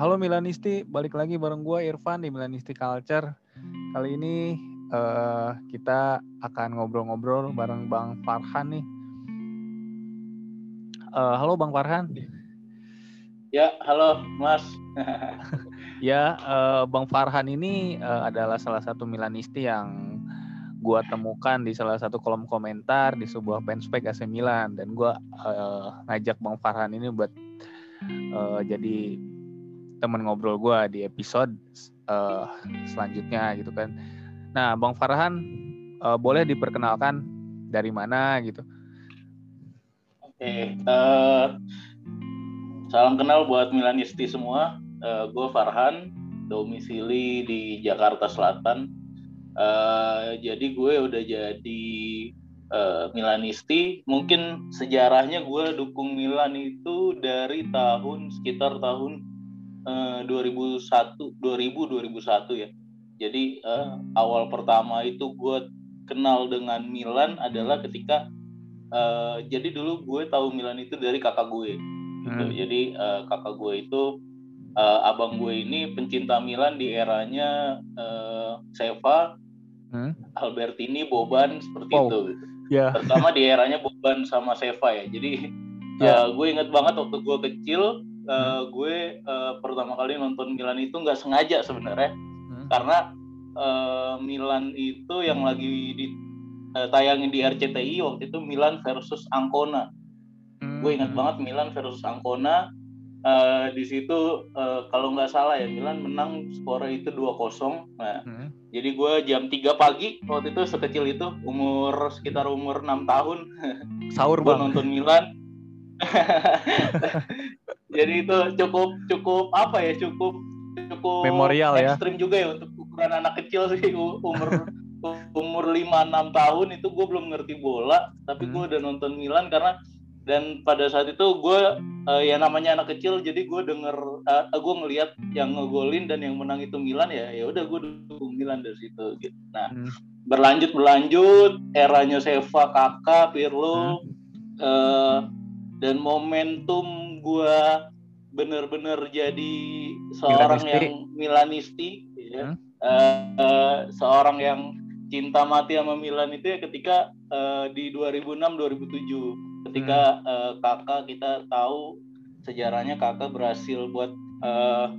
halo Milanisti, balik lagi bareng gue Irfan di Milanisti Culture. Kali ini uh, kita akan ngobrol-ngobrol bareng Bang Farhan nih. Uh, halo Bang Farhan. Ya, halo Mas. ya, uh, Bang Farhan ini uh, adalah salah satu Milanisti yang gue temukan di salah satu kolom komentar di sebuah fanspage AC Milan dan gue uh, ngajak Bang Farhan ini buat uh, jadi teman ngobrol gue di episode uh, selanjutnya gitu kan. Nah, Bang Farhan uh, boleh diperkenalkan dari mana gitu? Oke, okay, uh, salam kenal buat Milanisti semua. Uh, gue Farhan, domisili di Jakarta Selatan. Uh, jadi gue udah jadi Milanisti. Mungkin sejarahnya gue dukung Milan itu dari tahun sekitar tahun 2001 2000 2001 ya jadi uh, awal pertama itu gue kenal dengan Milan adalah ketika uh, jadi dulu gue tahu Milan itu dari kakak gue gitu hmm. jadi uh, kakak gue itu uh, abang gue ini pencinta Milan di eranya uh, Seva hmm. Albertini Boban seperti oh. itu gitu. yeah. pertama di eranya Boban sama Seva ya jadi yeah. uh, gue inget banget waktu gue kecil uh, gue uh, pertama kali nonton Milan itu nggak sengaja sebenarnya hmm. karena uh, Milan itu yang lagi di uh, tayangin di RCTI waktu itu Milan versus Ancona. Hmm. Gue ingat banget Milan versus Ancona. Uh, di situ uh, kalau nggak salah ya Milan menang skornya itu 2-0. Nah, hmm. jadi gue jam 3 pagi waktu itu sekecil itu umur sekitar umur 6 tahun. Sahur gue nonton Milan. jadi itu cukup cukup apa ya cukup cukup memorial ya ekstrim juga ya untuk ukuran anak kecil sih umur umur lima enam tahun itu gue belum ngerti bola tapi hmm. gue udah nonton Milan karena dan pada saat itu gue uh, ya namanya anak kecil jadi gue denger uh, gue ngelihat yang ngegolin dan yang menang itu Milan ya ya udah gue dukung Milan dari situ gitu nah hmm. berlanjut berlanjut eranya Seva Kakak Pirlo hmm. uh, dan momentum gue bener-bener jadi seorang Milanisti. yang Milanisti, ya. Hmm? Uh, uh, seorang yang cinta mati sama Milan itu ya ketika uh, di 2006-2007 ketika hmm. uh, kakak kita tahu sejarahnya kakak berhasil buat uh,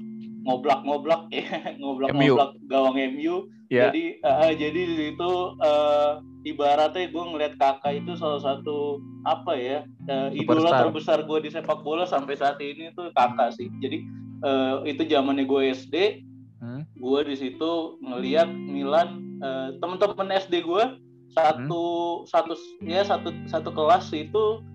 ngoblak-ngoblak ya ngoblak-ngoblak gawang MU yeah. jadi uh, jadi itu uh, ibaratnya gue ngeliat kakak itu salah satu apa ya uh, idola terbesar gue di sepak bola sampai saat ini tuh kakak sih jadi uh, itu zamannya gue SD hmm? gue di situ ngeliat Milan uh, temen-temen SD gue satu hmm? satu ya satu satu kelas itu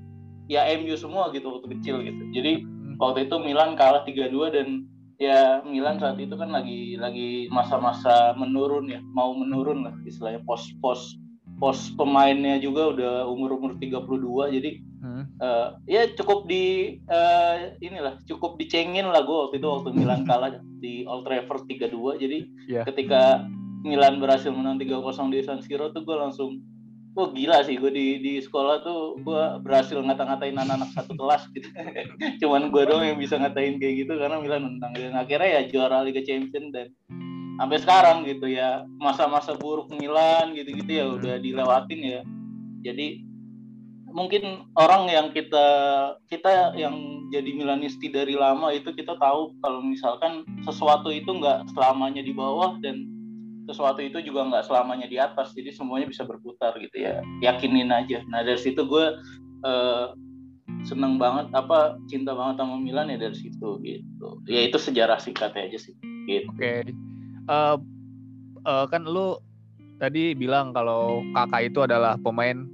ya MU semua gitu waktu kecil gitu jadi hmm. waktu itu Milan kalah 3-2 dan ya Milan saat itu kan lagi lagi masa-masa menurun ya mau menurun lah istilahnya pos-pos pos pemainnya juga udah umur-umur 32 jadi hmm. uh, ya cukup di uh, inilah cukup dicengin lah gue waktu itu waktu Milan kalah di Old Trafford 3-2 jadi yeah. ketika Milan berhasil menang 3-0 di San Siro tuh gue langsung oh gila sih gue di di sekolah tuh gue berhasil ngata-ngatain anak-anak satu kelas gitu. Cuman gue doang yang bisa ngatain kayak gitu karena Milan menang. Dan akhirnya ya juara Liga Champions dan sampai sekarang gitu ya. Masa-masa buruk Milan gitu-gitu ya udah dilewatin ya. Jadi mungkin orang yang kita kita yang jadi Milanisti dari lama itu kita tahu kalau misalkan sesuatu itu nggak selamanya di bawah dan sesuatu itu juga nggak selamanya di atas jadi semuanya bisa berputar gitu ya yakinin aja nah dari situ gue uh, seneng banget apa cinta banget sama Milan ya dari situ gitu ya itu sejarah singkatnya aja sih gitu. oke okay uh, uh, kan lu tadi bilang kalau kakak itu adalah pemain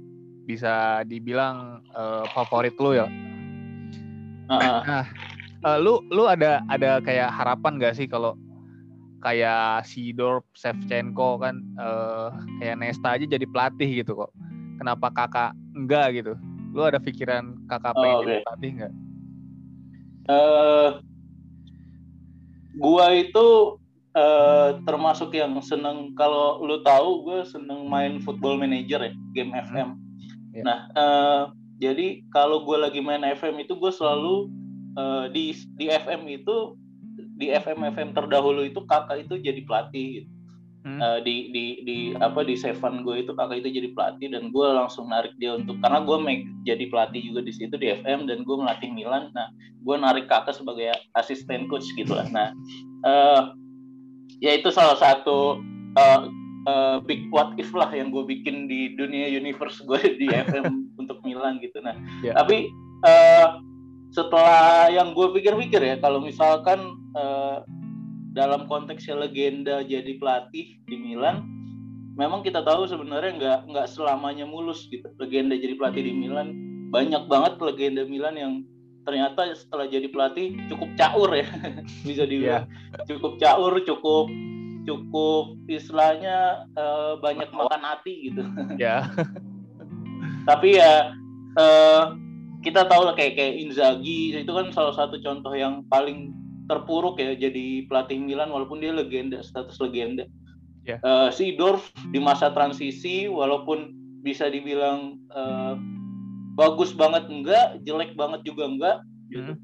bisa dibilang uh, favorit lu ya. Uh -uh. Nah, uh, lu lu ada ada kayak harapan gak sih kalau kayak Sidor, Shevchenko kan uh, kayak Nesta aja jadi pelatih gitu kok. Kenapa kakak enggak gitu? Lu ada pikiran kakak pengen oh, okay. jadi pelatih enggak? Uh, gua itu uh, termasuk yang seneng kalau lu tahu gue seneng main football manager ya game FM. Yeah. Nah uh, jadi kalau gue lagi main FM itu gue selalu uh, di di FM itu di FM FM terdahulu itu kakak itu jadi pelatih gitu. Hmm. Uh, di di di apa di Seven gue itu kakak itu jadi pelatih dan gue langsung narik dia untuk karena gue make jadi pelatih juga di situ di FM dan gue melatih Milan nah gue narik kakak sebagai asisten coach gitu lah nah uh, ya itu salah satu uh, uh, big what if lah yang gue bikin di dunia universe gue di FM untuk Milan gitu nah yeah. tapi uh, setelah yang gue pikir-pikir ya kalau misalkan uh, dalam konteksnya legenda jadi pelatih di Milan memang kita tahu sebenarnya nggak nggak selamanya mulus gitu legenda jadi pelatih di Milan banyak banget legenda Milan yang ternyata setelah jadi pelatih cukup caur ya bisa dibilang yeah. cukup caur cukup cukup istilahnya uh, banyak makan hati gitu ya yeah. tapi ya uh, kita tahu lah kayak kayak Inzaghi itu kan salah satu contoh yang paling terpuruk ya jadi pelatih Milan walaupun dia legenda status legenda. Yeah. Ya. Uh, si Dorf di masa transisi walaupun bisa dibilang uh, bagus banget enggak, jelek banget juga enggak gitu. Hmm.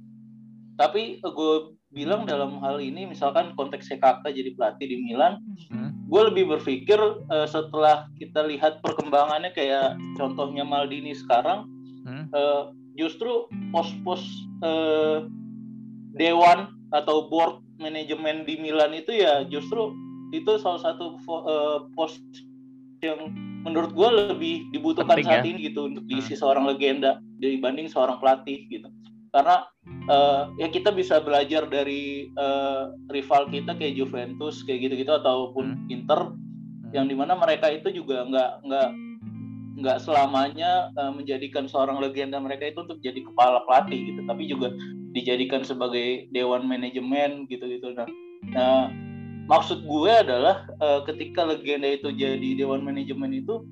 Tapi uh, gue bilang dalam hal ini misalkan konteksnya kakak jadi pelatih di Milan, hmm. gue lebih berpikir uh, setelah kita lihat perkembangannya kayak contohnya Maldini sekarang, uh, justru pos-pos uh, dewan atau board manajemen di Milan itu ya justru itu salah satu uh, pos yang menurut gue lebih dibutuhkan Penting, saat ya? ini gitu untuk diisi hmm. seorang legenda dibanding seorang pelatih gitu karena uh, ya kita bisa belajar dari uh, rival kita kayak Juventus kayak gitu-gitu ataupun hmm. Inter hmm. yang di mana mereka itu juga nggak nggak nggak selamanya uh, menjadikan seorang legenda mereka itu untuk jadi kepala pelatih gitu tapi juga dijadikan sebagai dewan manajemen gitu-gitu nah, nah maksud gue adalah uh, ketika legenda itu jadi dewan manajemen itu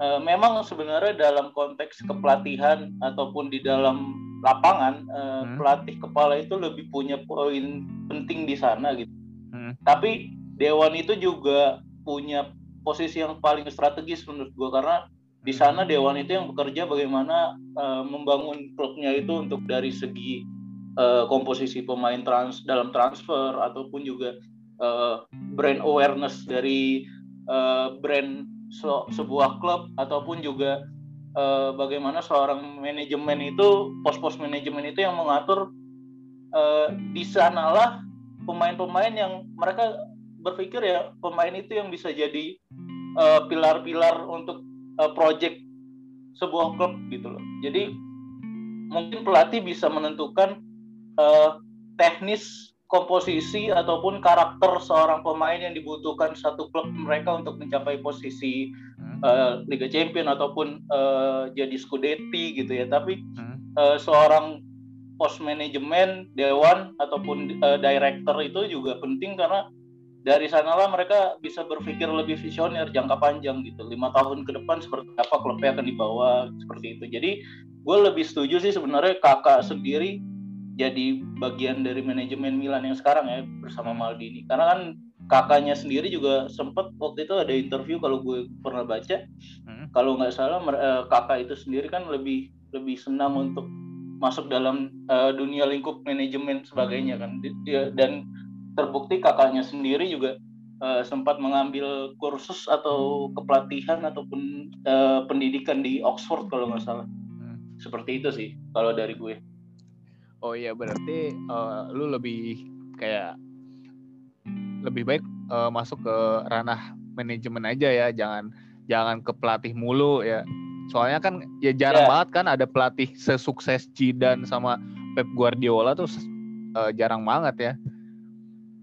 uh, memang sebenarnya dalam konteks kepelatihan ataupun di dalam lapangan uh, hmm. pelatih kepala itu lebih punya poin penting di sana gitu hmm. tapi dewan itu juga punya posisi yang paling strategis menurut gue karena di sana dewan itu yang bekerja bagaimana uh, membangun klubnya itu untuk dari segi uh, komposisi pemain trans dalam transfer ataupun juga uh, brand awareness dari uh, brand so, sebuah klub ataupun juga uh, bagaimana seorang manajemen itu pos-pos manajemen itu yang mengatur uh, di sanalah pemain-pemain yang mereka berpikir ya pemain itu yang bisa jadi pilar-pilar uh, untuk uh, project sebuah klub gitu loh. Jadi mungkin pelatih bisa menentukan uh, teknis komposisi ataupun karakter seorang pemain yang dibutuhkan satu klub mereka untuk mencapai posisi uh, Liga Champion ataupun uh, jadi Scudetti gitu ya. Tapi uh, seorang pos manajemen, dewan ataupun uh, director itu juga penting karena dari sanalah mereka bisa berpikir lebih visioner jangka panjang gitu. Lima tahun ke depan seperti apa klubnya akan dibawa seperti itu. Jadi gue lebih setuju sih sebenarnya kakak sendiri jadi bagian dari manajemen Milan yang sekarang ya bersama Maldini. Karena kan kakaknya sendiri juga sempat waktu itu ada interview kalau gue pernah baca. Hmm. kalau nggak salah eh, kakak itu sendiri kan lebih lebih senang untuk masuk dalam uh, dunia lingkup manajemen sebagainya kan. Dia, dan terbukti kakaknya sendiri juga uh, sempat mengambil kursus atau kepelatihan ataupun uh, pendidikan di Oxford kalau nggak salah hmm. seperti itu sih kalau dari gue oh iya berarti uh, lu lebih kayak lebih baik uh, masuk ke ranah manajemen aja ya jangan jangan ke pelatih mulu ya soalnya kan ya jarang yeah. banget kan ada pelatih sesukses Zidane sama Pep Guardiola tuh uh, jarang banget ya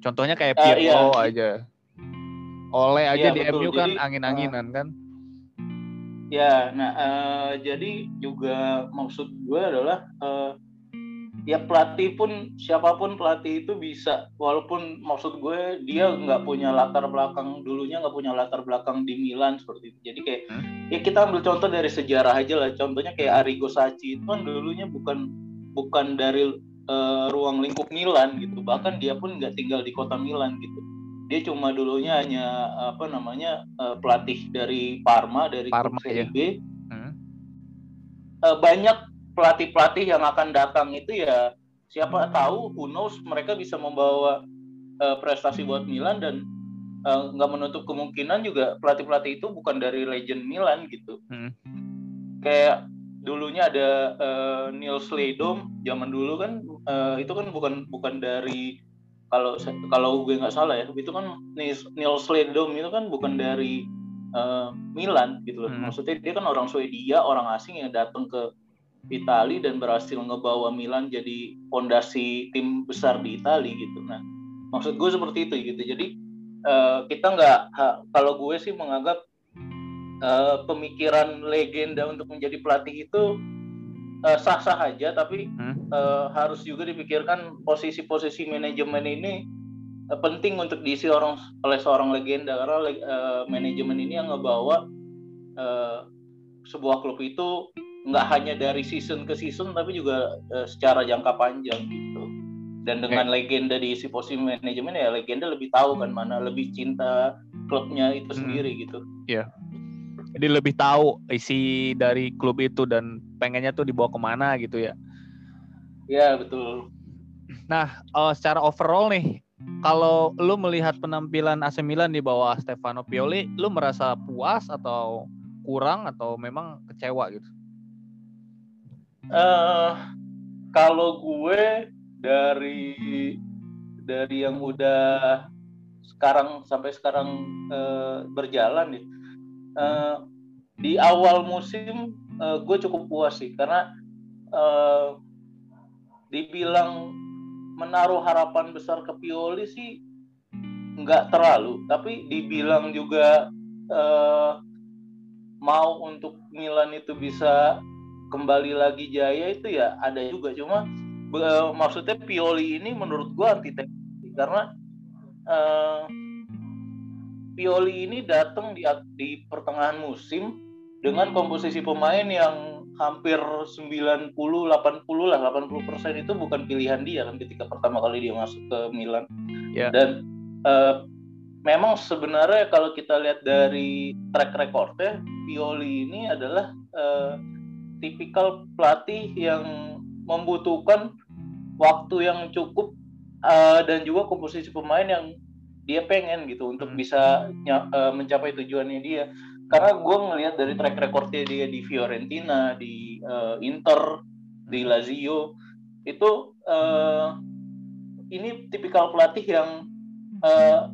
contohnya kayak Pirlo uh, iya. aja Oleh aja yeah, di betul. MU kan angin-anginan uh, kan ya nah uh, jadi juga maksud gue adalah uh, ya pelatih pun siapa pun pelatih itu bisa walaupun maksud gue dia nggak punya latar belakang dulunya nggak punya latar belakang di Milan seperti itu jadi kayak hmm? ya kita ambil contoh dari sejarah aja lah contohnya kayak Arrigo Sacchi itu kan dulunya bukan bukan dari uh, ruang lingkup Milan gitu bahkan dia pun nggak tinggal di kota Milan gitu dia cuma dulunya hanya apa namanya uh, pelatih dari Parma dari Parma, Serie ya. B hmm? uh, banyak pelatih-pelatih yang akan datang itu ya siapa tahu who knows mereka bisa membawa uh, prestasi buat Milan dan nggak uh, menutup kemungkinan juga pelatih pelatih itu bukan dari legend Milan gitu hmm. kayak dulunya ada uh, Neil Sledom zaman dulu kan uh, itu kan bukan bukan dari kalau kalau gue nggak salah ya itu kan Neil Sledom itu kan bukan dari uh, Milan gitu loh. Hmm. maksudnya dia kan orang Swedia orang asing yang datang ke Italia dan berhasil ngebawa Milan jadi fondasi tim besar di Italia gitu. Nah maksud gue seperti itu gitu. Jadi uh, kita nggak kalau gue sih menganggap uh, pemikiran legenda untuk menjadi pelatih itu uh, sah-sah aja tapi hmm? uh, harus juga dipikirkan posisi-posisi manajemen ini uh, penting untuk diisi orang oleh seorang legenda karena uh, manajemen ini yang ngebawa uh, sebuah klub itu nggak hanya dari season ke season tapi juga uh, secara jangka panjang gitu dan dengan okay. legenda diisi posisi manajemen ya legenda lebih tahu kan mana lebih cinta klubnya itu hmm. sendiri gitu. Iya. Yeah jadi lebih tahu isi dari klub itu dan pengennya tuh dibawa ke mana gitu ya. Iya betul. Nah uh, secara overall nih kalau lu melihat penampilan AC Milan di bawah Stefano Pioli lu merasa puas atau kurang atau memang kecewa gitu? Uh, kalau gue dari dari yang udah sekarang sampai sekarang uh, berjalan nih uh, di awal musim uh, gue cukup puas sih karena uh, dibilang menaruh harapan besar ke Pioli sih nggak terlalu. Tapi dibilang juga uh, mau untuk Milan itu bisa kembali lagi jaya itu ya ada juga. Cuma uh, maksudnya Pioli ini menurut gue antitesis karena uh, Pioli ini datang di, di pertengahan musim dengan komposisi pemain yang hampir 90 80 lah 80 persen itu bukan pilihan dia kan ketika pertama kali dia masuk ke Milan yeah. dan uh, memang sebenarnya kalau kita lihat dari track recordnya Pioli ini adalah uh, tipikal pelatih yang membutuhkan waktu yang cukup uh, dan juga komposisi pemain yang dia pengen gitu untuk hmm. bisa uh, mencapai tujuannya dia karena gue ngelihat dari track recordnya dia di Fiorentina di uh, Inter di Lazio itu uh, ini tipikal pelatih yang uh,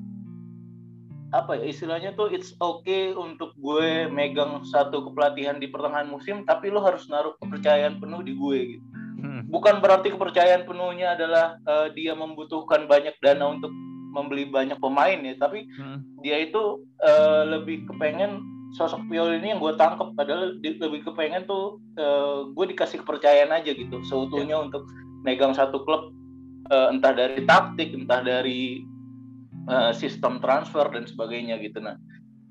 apa ya istilahnya tuh it's okay untuk gue megang satu kepelatihan di pertengahan musim tapi lo harus naruh kepercayaan penuh di gue gitu hmm. bukan berarti kepercayaan penuhnya adalah uh, dia membutuhkan banyak dana untuk membeli banyak pemain ya tapi hmm. dia itu uh, lebih kepengen sosok Pioli ini yang gue tangkap adalah di, lebih kepengen tuh uh, gue dikasih kepercayaan aja gitu seutuhnya yeah. untuk megang satu klub uh, entah dari taktik entah dari uh, sistem transfer dan sebagainya gitu nah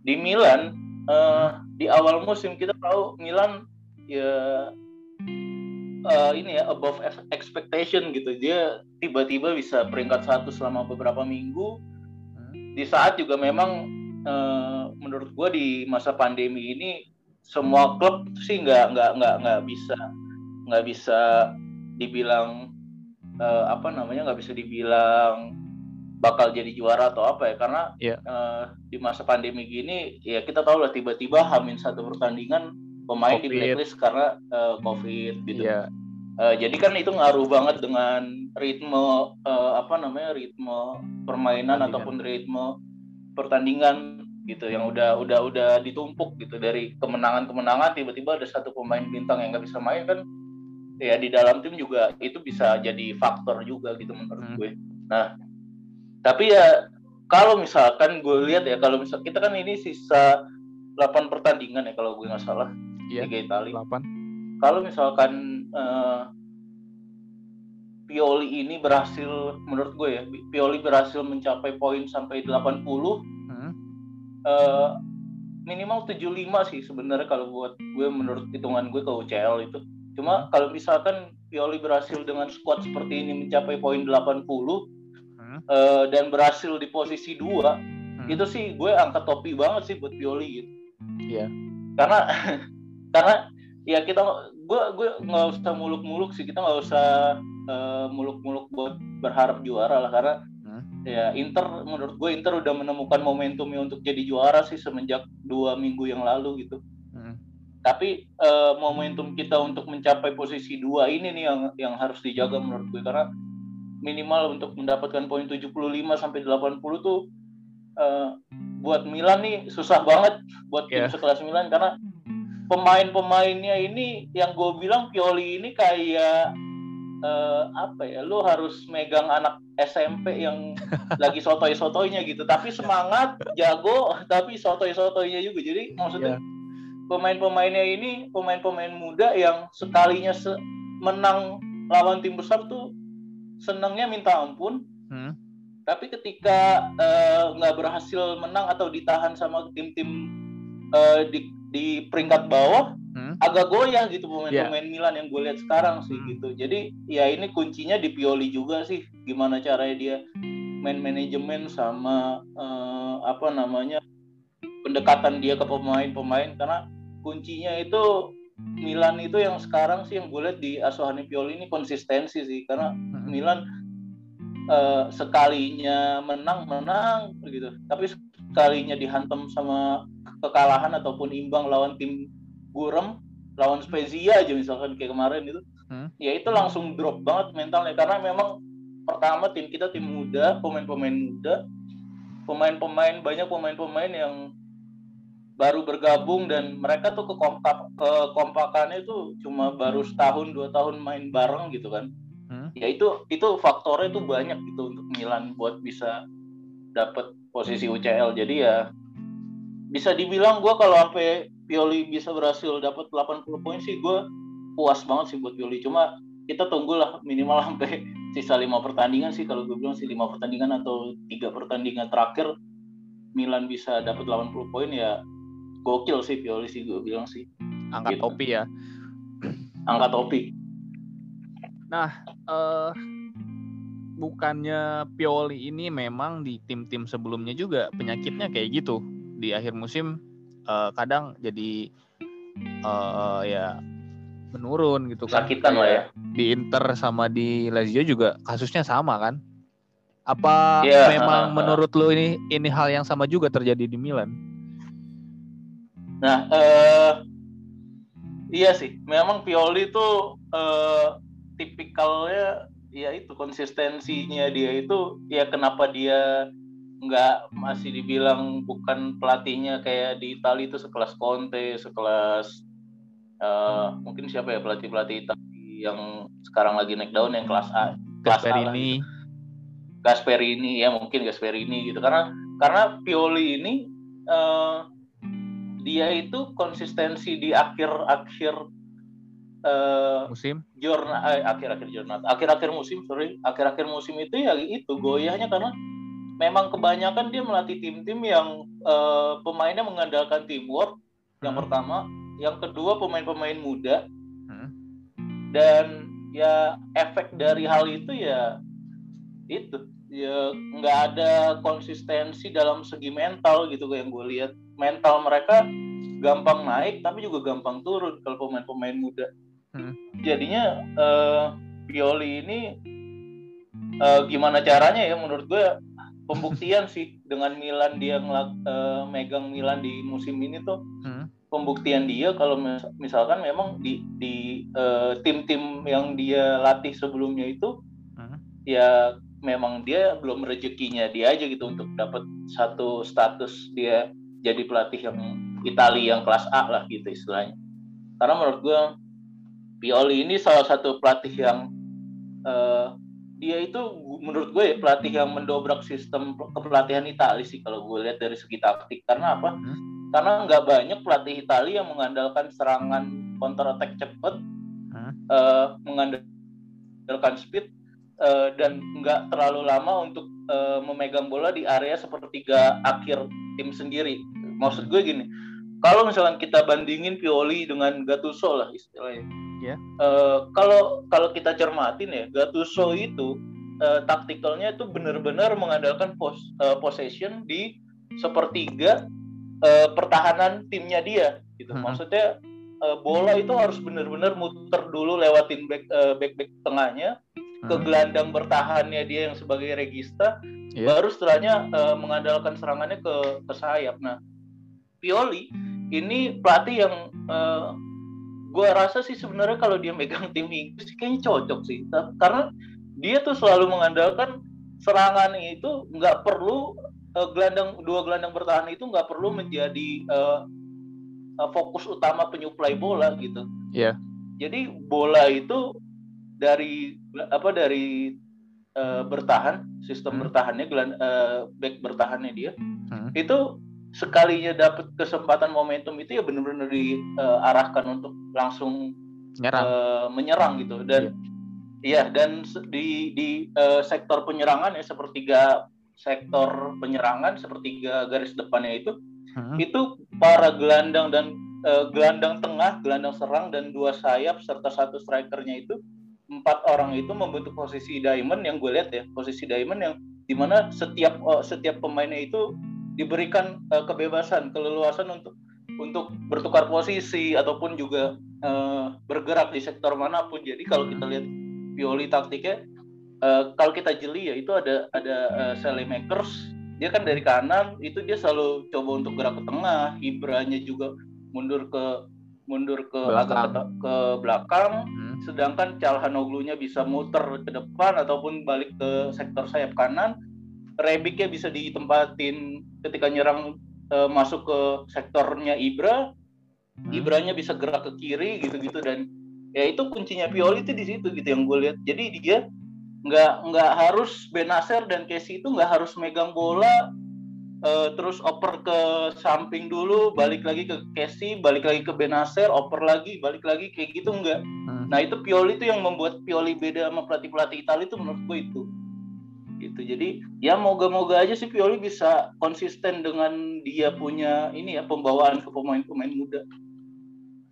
di Milan uh, di awal musim kita tahu Milan ya uh, ini ya above expectation gitu dia tiba-tiba bisa peringkat satu selama beberapa minggu hmm. di saat juga memang uh, menurut gue di masa pandemi ini semua klub sih nggak nggak nggak nggak bisa nggak bisa dibilang uh, apa namanya nggak bisa dibilang bakal jadi juara atau apa ya karena yeah. Iya. uh, di masa pandemi gini ya kita tahu lah tiba-tiba hamin satu pertandingan pemain COVID. di blacklist karena uh, COVID gitu. Yeah. Uh, jadi kan itu ngaruh banget dengan ritme uh, apa namanya ritme permainan ataupun ritme pertandingan gitu yang udah udah udah ditumpuk gitu dari kemenangan-kemenangan tiba-tiba ada satu pemain bintang yang nggak bisa main kan ya di dalam tim juga itu bisa jadi faktor juga gitu menurut hmm. gue. Nah tapi ya kalau misalkan gue lihat ya kalau misal kita kan ini sisa 8 pertandingan ya kalau gue nggak salah iya, Liga Italia. 8. Kalau misalkan uh, Pioli ini berhasil menurut gue ya Pioli berhasil mencapai poin sampai 80 hmm. uh, minimal 75 sih sebenarnya kalau buat gue menurut hitungan gue ke UCL itu cuma kalau misalkan Pioli berhasil dengan squad seperti ini mencapai poin 80 hmm. uh, dan berhasil di posisi dua hmm. itu sih gue angkat topi banget sih buat Pioli gitu iya yeah. karena karena ya kita gue gue nggak usah muluk-muluk sih kita nggak usah eh, muluk-muluk buat berharap juara lah karena hmm. ya Inter menurut gue Inter udah menemukan momentumnya untuk jadi juara sih semenjak dua minggu yang lalu gitu. Hmm. Tapi uh, momentum kita untuk mencapai posisi dua ini nih yang yang harus dijaga menurut gue karena minimal untuk mendapatkan poin 75 sampai 80 tuh uh, buat Milan nih susah banget buat tim yeah. sekelas Milan karena pemain-pemainnya ini yang gue bilang Pioli ini kayak uh, apa ya lu harus megang anak SMP yang lagi sotoy-sotoynya gitu tapi semangat jago tapi sotoy-sotoynya juga jadi maksudnya yeah. pemain-pemainnya ini pemain-pemain muda yang sekalinya se menang lawan tim besar tuh senangnya minta ampun hmm. tapi ketika eh, nggak uh, berhasil menang atau ditahan sama tim-tim uh, di di peringkat bawah hmm? agak goyah gitu pemain-pemain yeah. Milan yang gue lihat sekarang sih hmm. gitu. Jadi ya ini kuncinya di Pioli juga sih gimana caranya dia main manajemen sama uh, apa namanya pendekatan dia ke pemain-pemain karena kuncinya itu Milan itu yang sekarang sih yang gue lihat di asuhan Pioli ini konsistensi sih karena hmm. Milan uh, sekalinya menang menang begitu tapi sekalinya dihantam sama kekalahan ataupun imbang lawan tim Gurem lawan Spezia aja misalkan kayak kemarin itu hmm. ya itu langsung drop banget mentalnya karena memang pertama tim kita tim muda pemain-pemain muda pemain-pemain banyak pemain-pemain yang baru bergabung dan mereka tuh kekompak kekompakannya itu cuma baru setahun dua tahun main bareng gitu kan. Hmm. ya itu itu faktornya itu banyak gitu untuk Milan buat bisa dapat posisi UCL jadi ya bisa dibilang gue kalau sampai Pioli bisa berhasil dapat 80 poin sih gue puas banget sih buat Pioli. Cuma kita tunggulah minimal sampai sisa lima pertandingan sih kalau gue bilang sih lima pertandingan atau tiga pertandingan terakhir Milan bisa dapat 80 poin ya gokil sih Pioli sih gue bilang sih. Angkat gitu. topi ya. Angkat topi. Nah uh, bukannya Pioli ini memang di tim-tim sebelumnya juga penyakitnya kayak gitu di akhir musim uh, kadang jadi uh, ya menurun gitu kan. Sakitan lah ya. Di Inter sama di Lazio juga kasusnya sama kan? Apa yeah. memang menurut lo ini ini hal yang sama juga terjadi di Milan? Nah, uh, iya sih. Memang Pioli itu uh, tipikalnya ya itu konsistensinya dia itu ya kenapa dia nggak masih dibilang bukan pelatihnya kayak di Italia itu sekelas Conte, sekelas uh, mungkin siapa ya pelatih pelatih Italia yang sekarang lagi naik daun yang kelas A, kelas Gasperini. A Gasperini ya mungkin Gasperini gitu. Karena karena Pioli ini uh, dia itu konsistensi di akhir-akhir uh, musim. jurnal akhir-akhir jurnal akhir-akhir musim sorry akhir-akhir musim itu ya itu goyahnya karena memang kebanyakan dia melatih tim-tim yang uh, pemainnya mengandalkan teamwork yang hmm. pertama, yang kedua pemain-pemain muda hmm. dan ya efek dari hal itu ya itu ya nggak ada konsistensi dalam segi mental gitu yang gue lihat mental mereka gampang naik tapi juga gampang turun kalau pemain-pemain muda hmm. jadinya uh, Pioli ini uh, gimana caranya ya menurut gue pembuktian sih dengan Milan dia ngelak, uh, megang Milan di musim ini tuh hmm. pembuktian dia kalau mis misalkan memang di di uh, tim-tim yang dia latih sebelumnya itu hmm. ya memang dia belum rezekinya dia aja gitu untuk dapat satu status dia jadi pelatih yang Italia yang kelas A lah gitu istilahnya karena menurut gue Pioli ini salah satu pelatih yang uh, dia itu menurut gue ya pelatih yang mendobrak sistem kepelatihan Italia sih kalau gue lihat dari segi taktik karena apa? Hmm. Karena nggak banyak pelatih Italia yang mengandalkan serangan counter attack cepat, hmm. uh, mengandalkan speed uh, dan nggak terlalu lama untuk uh, memegang bola di area sepertiga akhir tim sendiri. Maksud gue gini, kalau misalnya kita bandingin Pioli dengan Gattuso lah istilahnya Yeah. Ya. Uh, kalau kalau kita cermatin ya, Gattuso itu uh, taktikalnya itu benar-benar mengandalkan pos, uh, possession di sepertiga uh, pertahanan timnya dia. Gitu. Hmm. Maksudnya uh, bola itu harus benar-benar muter dulu lewatin back uh, back back tengahnya ke hmm. gelandang bertahannya dia yang sebagai regista Yeah. Baru setelahnya uh, mengandalkan serangannya ke ke sayap. Nah, Pioli ini pelatih yang uh, gue rasa sih sebenarnya kalau dia megang tim Inggris kayaknya cocok sih karena dia tuh selalu mengandalkan serangan itu nggak perlu uh, gelandang dua gelandang bertahan itu nggak perlu menjadi uh, uh, fokus utama penyuplai bola gitu. Iya. Yeah. Jadi bola itu dari apa dari uh, bertahan sistem hmm. bertahannya geland uh, back bertahannya dia hmm. itu sekalinya dapat kesempatan momentum itu ya benar-benar diarahkan uh, untuk langsung menyerang, uh, menyerang gitu. Dan iya. ya, dan di di uh, sektor penyerangan ya sepertiga sektor penyerangan sepertiga garis depannya itu hmm. itu para gelandang dan uh, gelandang tengah gelandang serang dan dua sayap serta satu strikernya itu empat orang itu membentuk posisi diamond yang gue lihat ya posisi diamond yang di mana setiap uh, setiap pemainnya itu diberikan uh, kebebasan, keleluasan untuk untuk bertukar posisi ataupun juga uh, bergerak di sektor mana pun. Jadi kalau kita lihat Pioli taktiknya, uh, kalau kita jeli ya itu ada ada uh, Makers, dia kan dari kanan itu dia selalu coba untuk gerak ke tengah, Ibranya juga mundur ke mundur ke belakang. agak ke, ke belakang, hmm. sedangkan Calhanoglu-nya bisa muter ke depan ataupun balik ke sektor sayap kanan Rebiknya bisa ditempatin ketika nyerang uh, masuk ke sektornya Ibra, hmm. Ibranya bisa gerak ke kiri gitu-gitu dan ya itu kuncinya Pioli itu di situ gitu yang gue lihat. Jadi dia nggak nggak harus Benacer dan Casey itu nggak harus megang bola uh, terus oper ke samping dulu, balik lagi ke Casey, balik lagi ke Benacer, oper lagi, balik lagi kayak gitu enggak. Hmm. Nah itu Pioli itu yang membuat Pioli beda sama pelatih-pelatih Italia itu menurut gue itu gitu. Jadi ya moga-moga aja sih Pioli bisa konsisten dengan dia punya ini ya pembawaan ke pemain-pemain muda.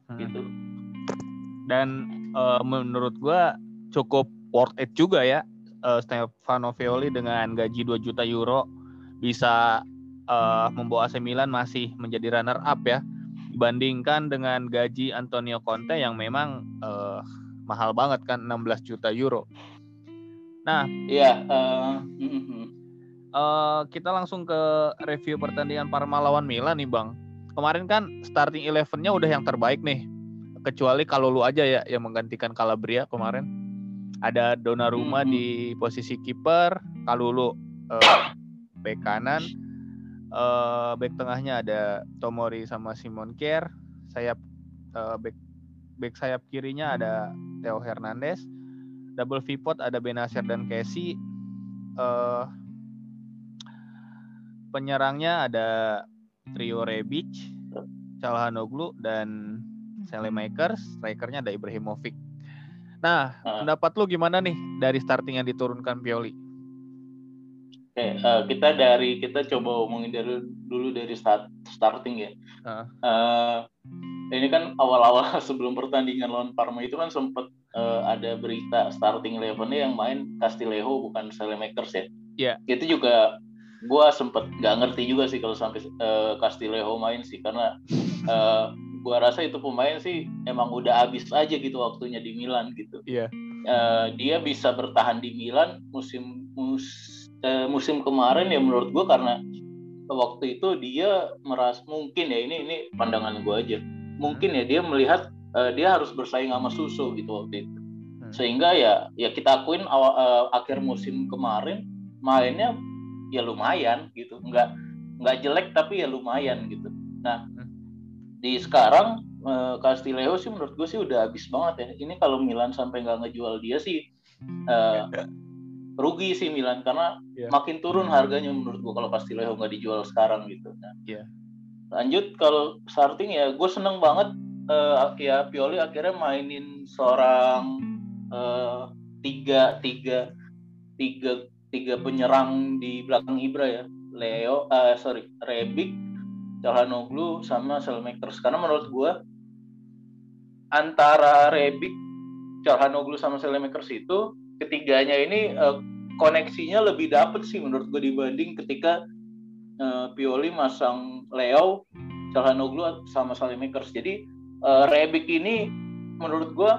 Hmm. gitu. Dan uh, menurut gua cukup worth it juga ya uh, Stefano Pioli dengan gaji 2 juta euro bisa uh, membawa AC Milan masih menjadi runner up ya. Dibandingkan dengan gaji Antonio Conte yang memang uh, mahal banget kan 16 juta euro Nah, iya. Uh, uh, kita langsung ke review pertandingan Parma lawan Milan nih, Bang. Kemarin kan starting elevennya udah yang terbaik nih. Kecuali kalau lu aja ya yang menggantikan Calabria kemarin. Ada Donnarumma mm-hmm. di posisi kiper, kalau lu uh, back kanan, uh, back tengahnya ada Tomori sama Simon Kier, sayap uh, back back sayap kirinya ada Theo Hernandez, double pivot ada Benasir dan Casey uh, penyerangnya ada trio Rebic, Calhanoglu dan Makers, strikernya ada Ibrahimovic. Nah, uh. pendapat lu gimana nih dari starting yang diturunkan Pioli? Oke, okay, uh, kita dari kita coba omongin dari dulu dari start, starting ya. Uh. Uh, ini kan awal-awal sebelum pertandingan lawan Parma itu kan sempat uh, ada berita starting elevennya yang main Castillejo bukan Selemakers ya. Iya. Yeah. Itu juga gue sempet nggak ngerti juga sih kalau sampai uh, Castillejo main sih karena uh, eh, gue rasa itu pemain sih emang udah habis aja gitu waktunya di Milan gitu. Iya. Yeah. Uh, dia bisa bertahan di Milan musim mus, uh, musim kemarin ya menurut gue karena waktu itu dia merasa mungkin ya ini ini pandangan gue aja mungkin ya dia melihat uh, dia harus bersaing sama Susu gitu waktu itu. Hmm. sehingga ya ya kita akuin awal, uh, akhir musim kemarin mainnya ya lumayan gitu. Nggak nggak jelek tapi ya lumayan gitu. Nah hmm. di sekarang uh, Castillejo sih menurut gue sih udah habis banget ya. Ini kalau Milan sampai nggak ngejual dia sih uh, rugi sih Milan. Karena yeah. makin turun harganya menurut gue kalau Castillejo nggak dijual sekarang gitu. Nah, yeah lanjut kalau starting ya gue seneng banget uh, ya Pioli akhirnya mainin seorang uh, tiga tiga tiga tiga penyerang di belakang Ibra ya Leo uh, sorry Rebic Calhanoglu sama Selmakers karena menurut gue antara Rebic Calhanoglu sama Selmakers itu ketiganya ini uh, koneksinya lebih dapet sih menurut gue dibanding ketika uh, Pioli masang Leo, Calhanoglu sama Salimakers. Jadi uh, Rebic ini menurut gue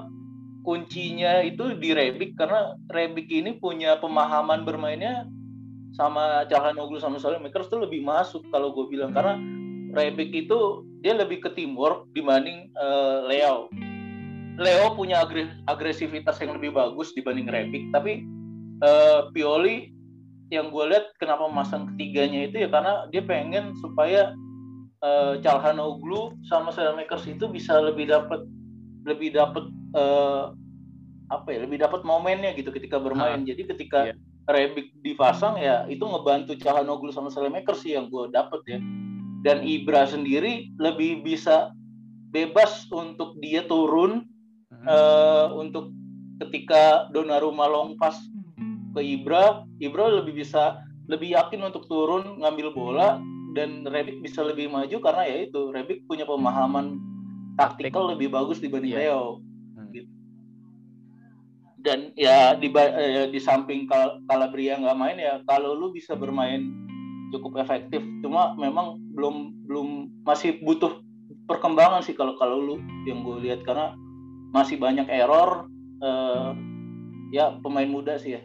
kuncinya itu di Rebic karena Rebic ini punya pemahaman bermainnya sama Calhanoglu sama Makers tuh lebih masuk kalau gue bilang karena Rebic itu dia lebih ke timur dibanding uh, Leo. Leo punya agresivitas yang lebih bagus dibanding Rebic, tapi uh, Pioli yang gue lihat kenapa masang ketiganya itu ya karena dia pengen supaya uh, Calhanoglu sama Makers itu bisa lebih dapat lebih dapat uh, apa ya lebih dapat momennya gitu ketika bermain. Jadi ketika yeah. Rebic dipasang ya itu ngebantu Calhanoglu sama Makers sih yang gue dapet ya. Dan Ibra sendiri lebih bisa bebas untuk dia turun hmm. uh, untuk ketika Donnarumma long pass ke Ibra, Ibra lebih bisa lebih yakin untuk turun ngambil bola dan Rebic bisa lebih maju karena ya itu Rebic punya pemahaman taktikal lebih bagus dibanding yeah. Leo. Dan ya di eh, di samping Kal Calabria nggak main ya kalau lu bisa bermain cukup efektif. Cuma memang belum belum masih butuh perkembangan sih kalau kalau lu yang gue lihat. Karena masih banyak error eh, ya pemain muda sih ya.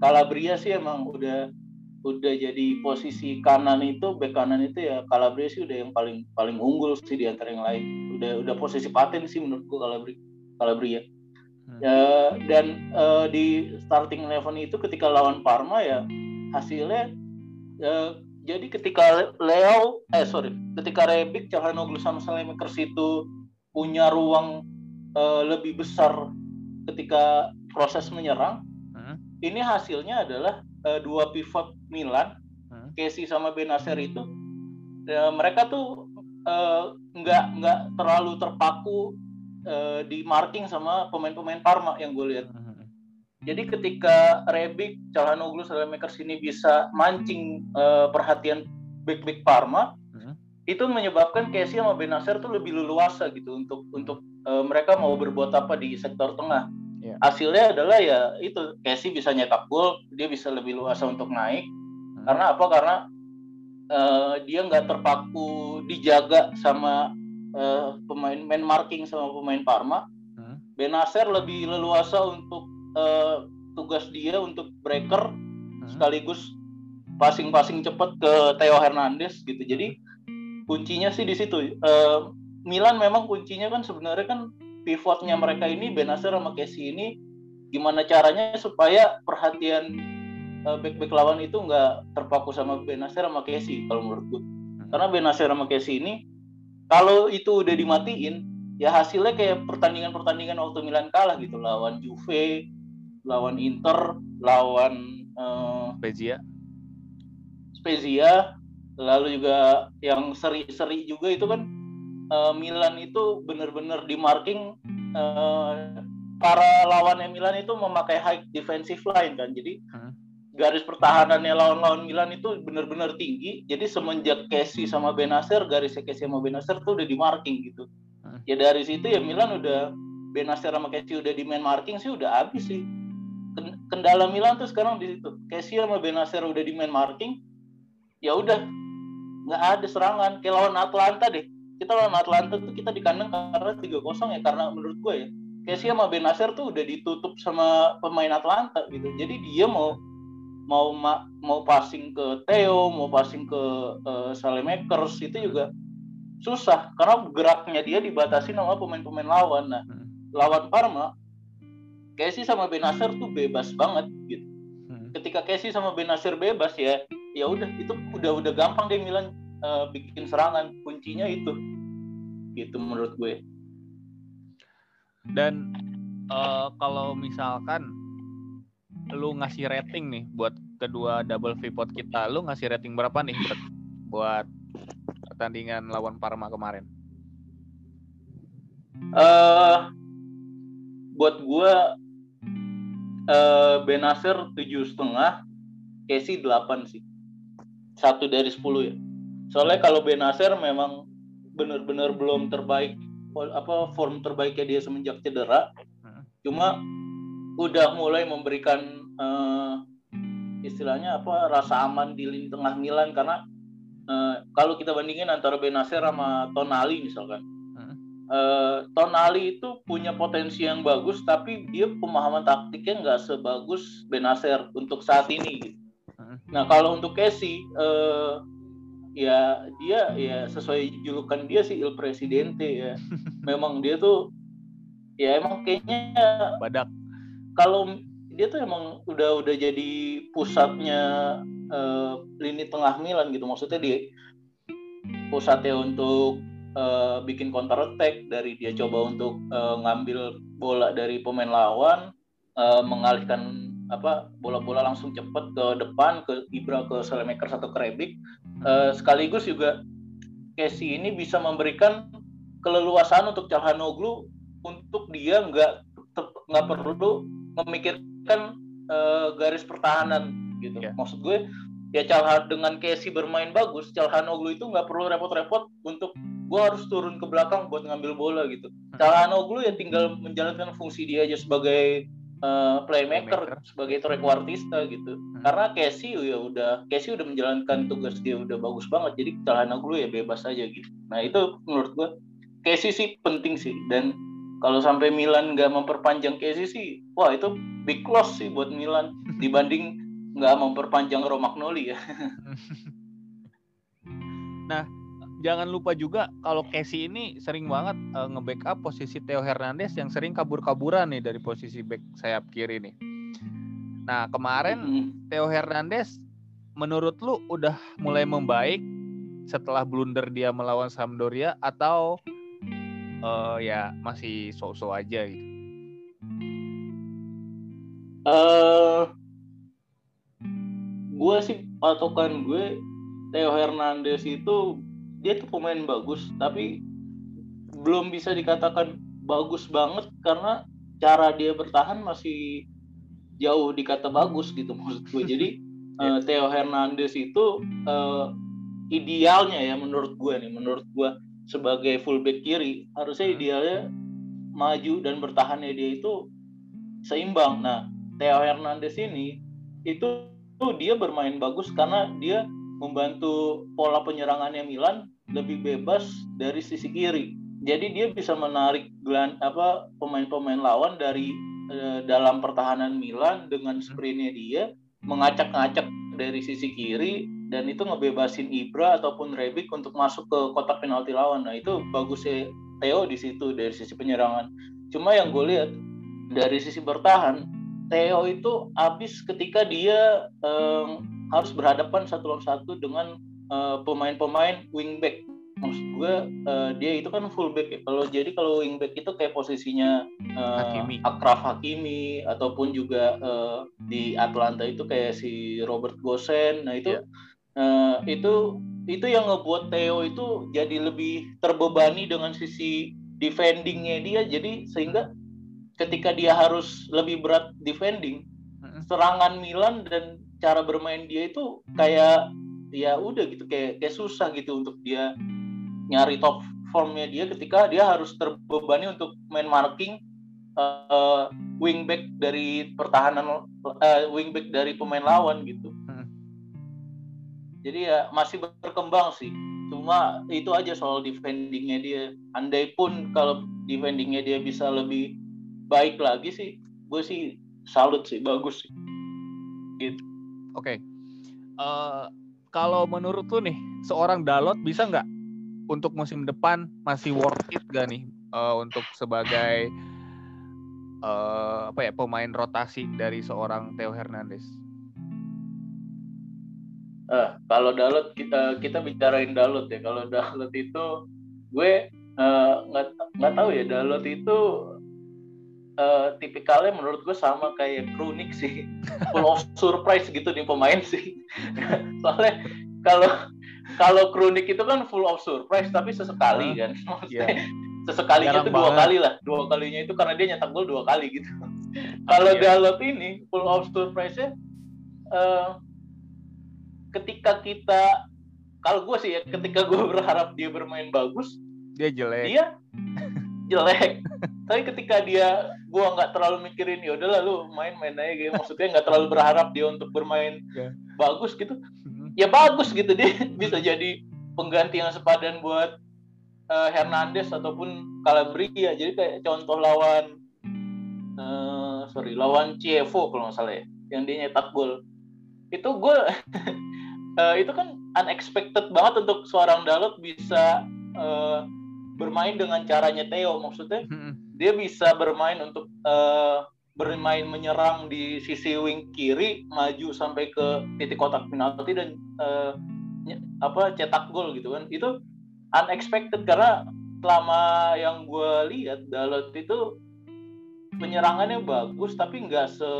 Calabria sih emang udah udah jadi posisi kanan itu bek kanan itu ya Calabria sih udah yang paling paling unggul sih di antara yang lain. Udah udah posisi paten sih menurutku Calabria Calabria. Ya, dan uh, di starting eleven itu ketika lawan Parma ya hasilnya uh, jadi ketika Leo eh sorry ketika Rebic Calhanoglu sama Salemakers itu punya ruang uh, lebih besar ketika proses menyerang hmm. ini hasilnya adalah uh, dua pivot Milan hmm. Casey sama Benacer itu ya, mereka tuh nggak uh, nggak terlalu terpaku uh, di marking sama pemain-pemain Parma yang gue lihat. Hmm. Jadi ketika Rebic, Calhanoglu, Makers ini bisa mancing uh, perhatian back-back Parma, hmm. itu menyebabkan Casey sama Benacer tuh lebih leluasa gitu untuk untuk uh, mereka mau berbuat apa di sektor tengah. Yeah. Hasilnya adalah ya itu Casey bisa nyetak gol, dia bisa lebih luasa untuk naik. Hmm. Karena apa? Karena uh, dia nggak terpaku dijaga sama uh, pemain main marking sama pemain Parma. Hmm. Benacer lebih leluasa untuk uh, tugas dia untuk breaker hmm. sekaligus passing-passing cepat ke Theo Hernandez gitu. Jadi kuncinya sih di situ. Uh, Milan memang kuncinya kan sebenarnya kan pivotnya mereka ini Benacer sama Casey ini gimana caranya supaya perhatian uh, back-back lawan itu nggak terpaku sama Benacer sama Casey kalau menurutku. Hmm. Karena Benacer sama Casey ini kalau itu udah dimatiin ya hasilnya kayak pertandingan-pertandingan waktu Milan kalah gitu lawan Juve lawan Inter lawan uh, Spezia Spezia lalu juga yang seri-seri juga itu kan uh, Milan itu benar-benar di marking uh, para lawannya Milan itu memakai high defensive line kan jadi hmm garis pertahanannya lawan-lawan Milan itu benar-benar tinggi. Jadi semenjak Casey sama Benacer, garisnya Casey sama Benacer tuh udah di marking gitu. Hmm. Ya dari situ ya Milan udah Benacer sama Casey udah di main marking sih udah habis sih. Kendala Milan tuh sekarang di situ. Casey sama Benacer udah di main marking, ya udah nggak ada serangan. Kayak lawan Atlanta deh. Kita lawan Atlanta tuh kita di kandang karena 3-0 ya karena menurut gue ya Casey sama Benacer tuh udah ditutup sama pemain Atlanta gitu. Jadi dia mau mau ma mau passing ke Theo, mau passing ke uh, Salemakers itu juga susah karena geraknya dia dibatasi sama pemain-pemain lawan. Nah, hmm. lawan Parma, Casey sama Benasir tuh bebas banget gitu. Hmm. Ketika Casey sama Benasir bebas ya, ya udah itu udah udah gampang deh Milan uh, bikin serangan. Kuncinya itu, gitu menurut gue. Dan uh, kalau misalkan lu ngasih rating nih buat kedua double V-pot kita, lu ngasih rating berapa nih buat buat pertandingan lawan Parma kemarin? Uh, buat gua uh, Benasir tujuh setengah, Casey delapan sih, satu dari sepuluh ya. Soalnya kalau Benasir memang benar-benar belum terbaik apa form terbaiknya dia semenjak cedera. Hmm. Cuma udah mulai memberikan uh, istilahnya apa rasa aman di lini tengah Milan karena uh, kalau kita bandingin antara Benacer sama Tonali misalkan hmm. uh, Tonali itu punya potensi yang bagus tapi dia pemahaman taktiknya nggak sebagus Benacer untuk saat ini gitu. Hmm. Nah kalau untuk Casey uh, ya dia ya sesuai julukan dia sih Il Presidente ya. Memang dia tuh ya emang kayaknya badak. Kalau dia tuh emang udah udah jadi pusatnya uh, lini tengah Milan gitu. Maksudnya dia pusatnya untuk uh, bikin counter attack dari dia coba untuk uh, ngambil bola dari pemain lawan, uh, mengalihkan apa bola-bola langsung cepat ke depan ke Ibra ke Selemakers atau ke Rebic uh, sekaligus juga Casey ini bisa memberikan keleluasaan untuk Calhanoglu untuk dia nggak nggak perlu memikirkan uh, garis pertahanan gitu yeah. maksud gue ya Calhan dengan Casey bermain bagus Calhanoglu itu nggak perlu repot-repot untuk gue harus turun ke belakang buat ngambil bola gitu hmm. Calhanoglu ya tinggal menjalankan fungsi dia aja sebagai uh, playmaker, playmaker sebagai trequartista gitu. Hmm. Karena Casey ya udah Casey udah menjalankan tugas dia udah bagus banget. Jadi gue ya bebas aja gitu. Nah itu menurut gue Casey sih penting sih dan kalau sampai Milan nggak memperpanjang Casey sih, wah itu big loss sih buat Milan dibanding nggak memperpanjang Romagnoli ya. nah, jangan lupa juga kalau Casey ini sering banget uh, nge-backup posisi Theo Hernandez yang sering kabur-kaburan nih dari posisi back sayap kiri nih. Nah, kemarin mm-hmm. Theo Hernandez menurut lu udah mulai membaik setelah blunder dia melawan Sampdoria atau uh, ya masih so-so aja gitu? Uh, gue sih patokan gue Theo Hernandez itu dia tuh pemain bagus tapi belum bisa dikatakan bagus banget karena cara dia bertahan masih jauh dikata bagus gitu maksud gue. Jadi uh, Theo Hernandez itu uh, idealnya ya menurut gue nih menurut gue sebagai fullback kiri harusnya hmm. idealnya maju dan bertahannya dia itu seimbang. Nah Theo Hernandez ini itu tuh dia bermain bagus karena dia membantu pola penyerangannya Milan lebih bebas dari sisi kiri. Jadi dia bisa menarik gelan apa pemain-pemain lawan dari e, dalam pertahanan Milan dengan sprintnya dia mengacak-ngacak dari sisi kiri dan itu ngebebasin Ibra ataupun Rebic untuk masuk ke kotak penalti lawan. Nah itu bagusnya Theo di situ dari sisi penyerangan. Cuma yang gue lihat dari sisi bertahan Theo itu habis ketika dia um, harus berhadapan satu lawan satu dengan uh, pemain-pemain wingback maksud gue uh, dia itu kan fullback ya. Kalau jadi kalau wingback itu kayak posisinya uh, Hakimi. Akraf Hakimi ataupun juga uh, di Atlanta itu kayak si Robert Gosen. Nah itu yeah. uh, itu itu yang ngebuat Theo itu jadi lebih terbebani dengan sisi defendingnya dia. Jadi sehingga ketika dia harus lebih berat defending, serangan Milan dan cara bermain dia itu kayak ya udah gitu kayak kayak susah gitu untuk dia nyari top formnya dia ketika dia harus terbebani untuk main marking uh, wingback dari pertahanan uh, wingback dari pemain lawan gitu. Hmm. Jadi ya masih berkembang sih. Cuma itu aja soal defendingnya dia. Andai pun kalau defendingnya dia bisa lebih baik lagi sih, gue sih salut sih, bagus sih. Gitu. Oke. Okay. Uh, kalau menurut lu nih, seorang Dalot bisa nggak untuk musim depan masih worth it gak nih uh, untuk sebagai uh, apa ya pemain rotasi dari seorang Theo Hernandez? Uh, kalau Dalot kita kita bicarain Dalot ya. Kalau Dalot itu gue nggak uh, nggak tahu ya Dalot itu uh, tipikalnya menurut gue sama kayak Kronik sih. Full of surprise gitu nih pemain sih. Soalnya kalau kalau kronik itu kan full of surprise tapi sesekali kan. Maksudnya yeah. sesekalinya itu dua kali lah. Dua kalinya itu karena dia nyetak gol dua kali gitu. Kalau yeah. Dalot ini full of surprise nya uh, ketika kita kalau gue sih ya ketika gue berharap dia bermain bagus dia jelek. dia jelek tapi ketika dia gue nggak terlalu mikirin ya udahlah lu main main aja gitu. Maksudnya nggak terlalu berharap dia untuk bermain yeah. bagus gitu. Ya bagus gitu dia bisa jadi pengganti yang sepadan buat uh, Hernandez ataupun Calabria. Jadi kayak contoh lawan uh, sorry lawan Chievo kalau nggak salah ya yang dia nyetak gol. Itu gue uh, itu kan unexpected banget untuk seorang Dalot bisa uh, bermain dengan caranya Theo maksudnya. Hmm. Dia bisa bermain untuk uh, bermain menyerang di sisi wing kiri maju sampai ke titik kotak penalti dan uh, apa cetak gol gitu kan. Itu unexpected karena selama yang gue lihat Dalot itu penyerangannya bagus tapi nggak se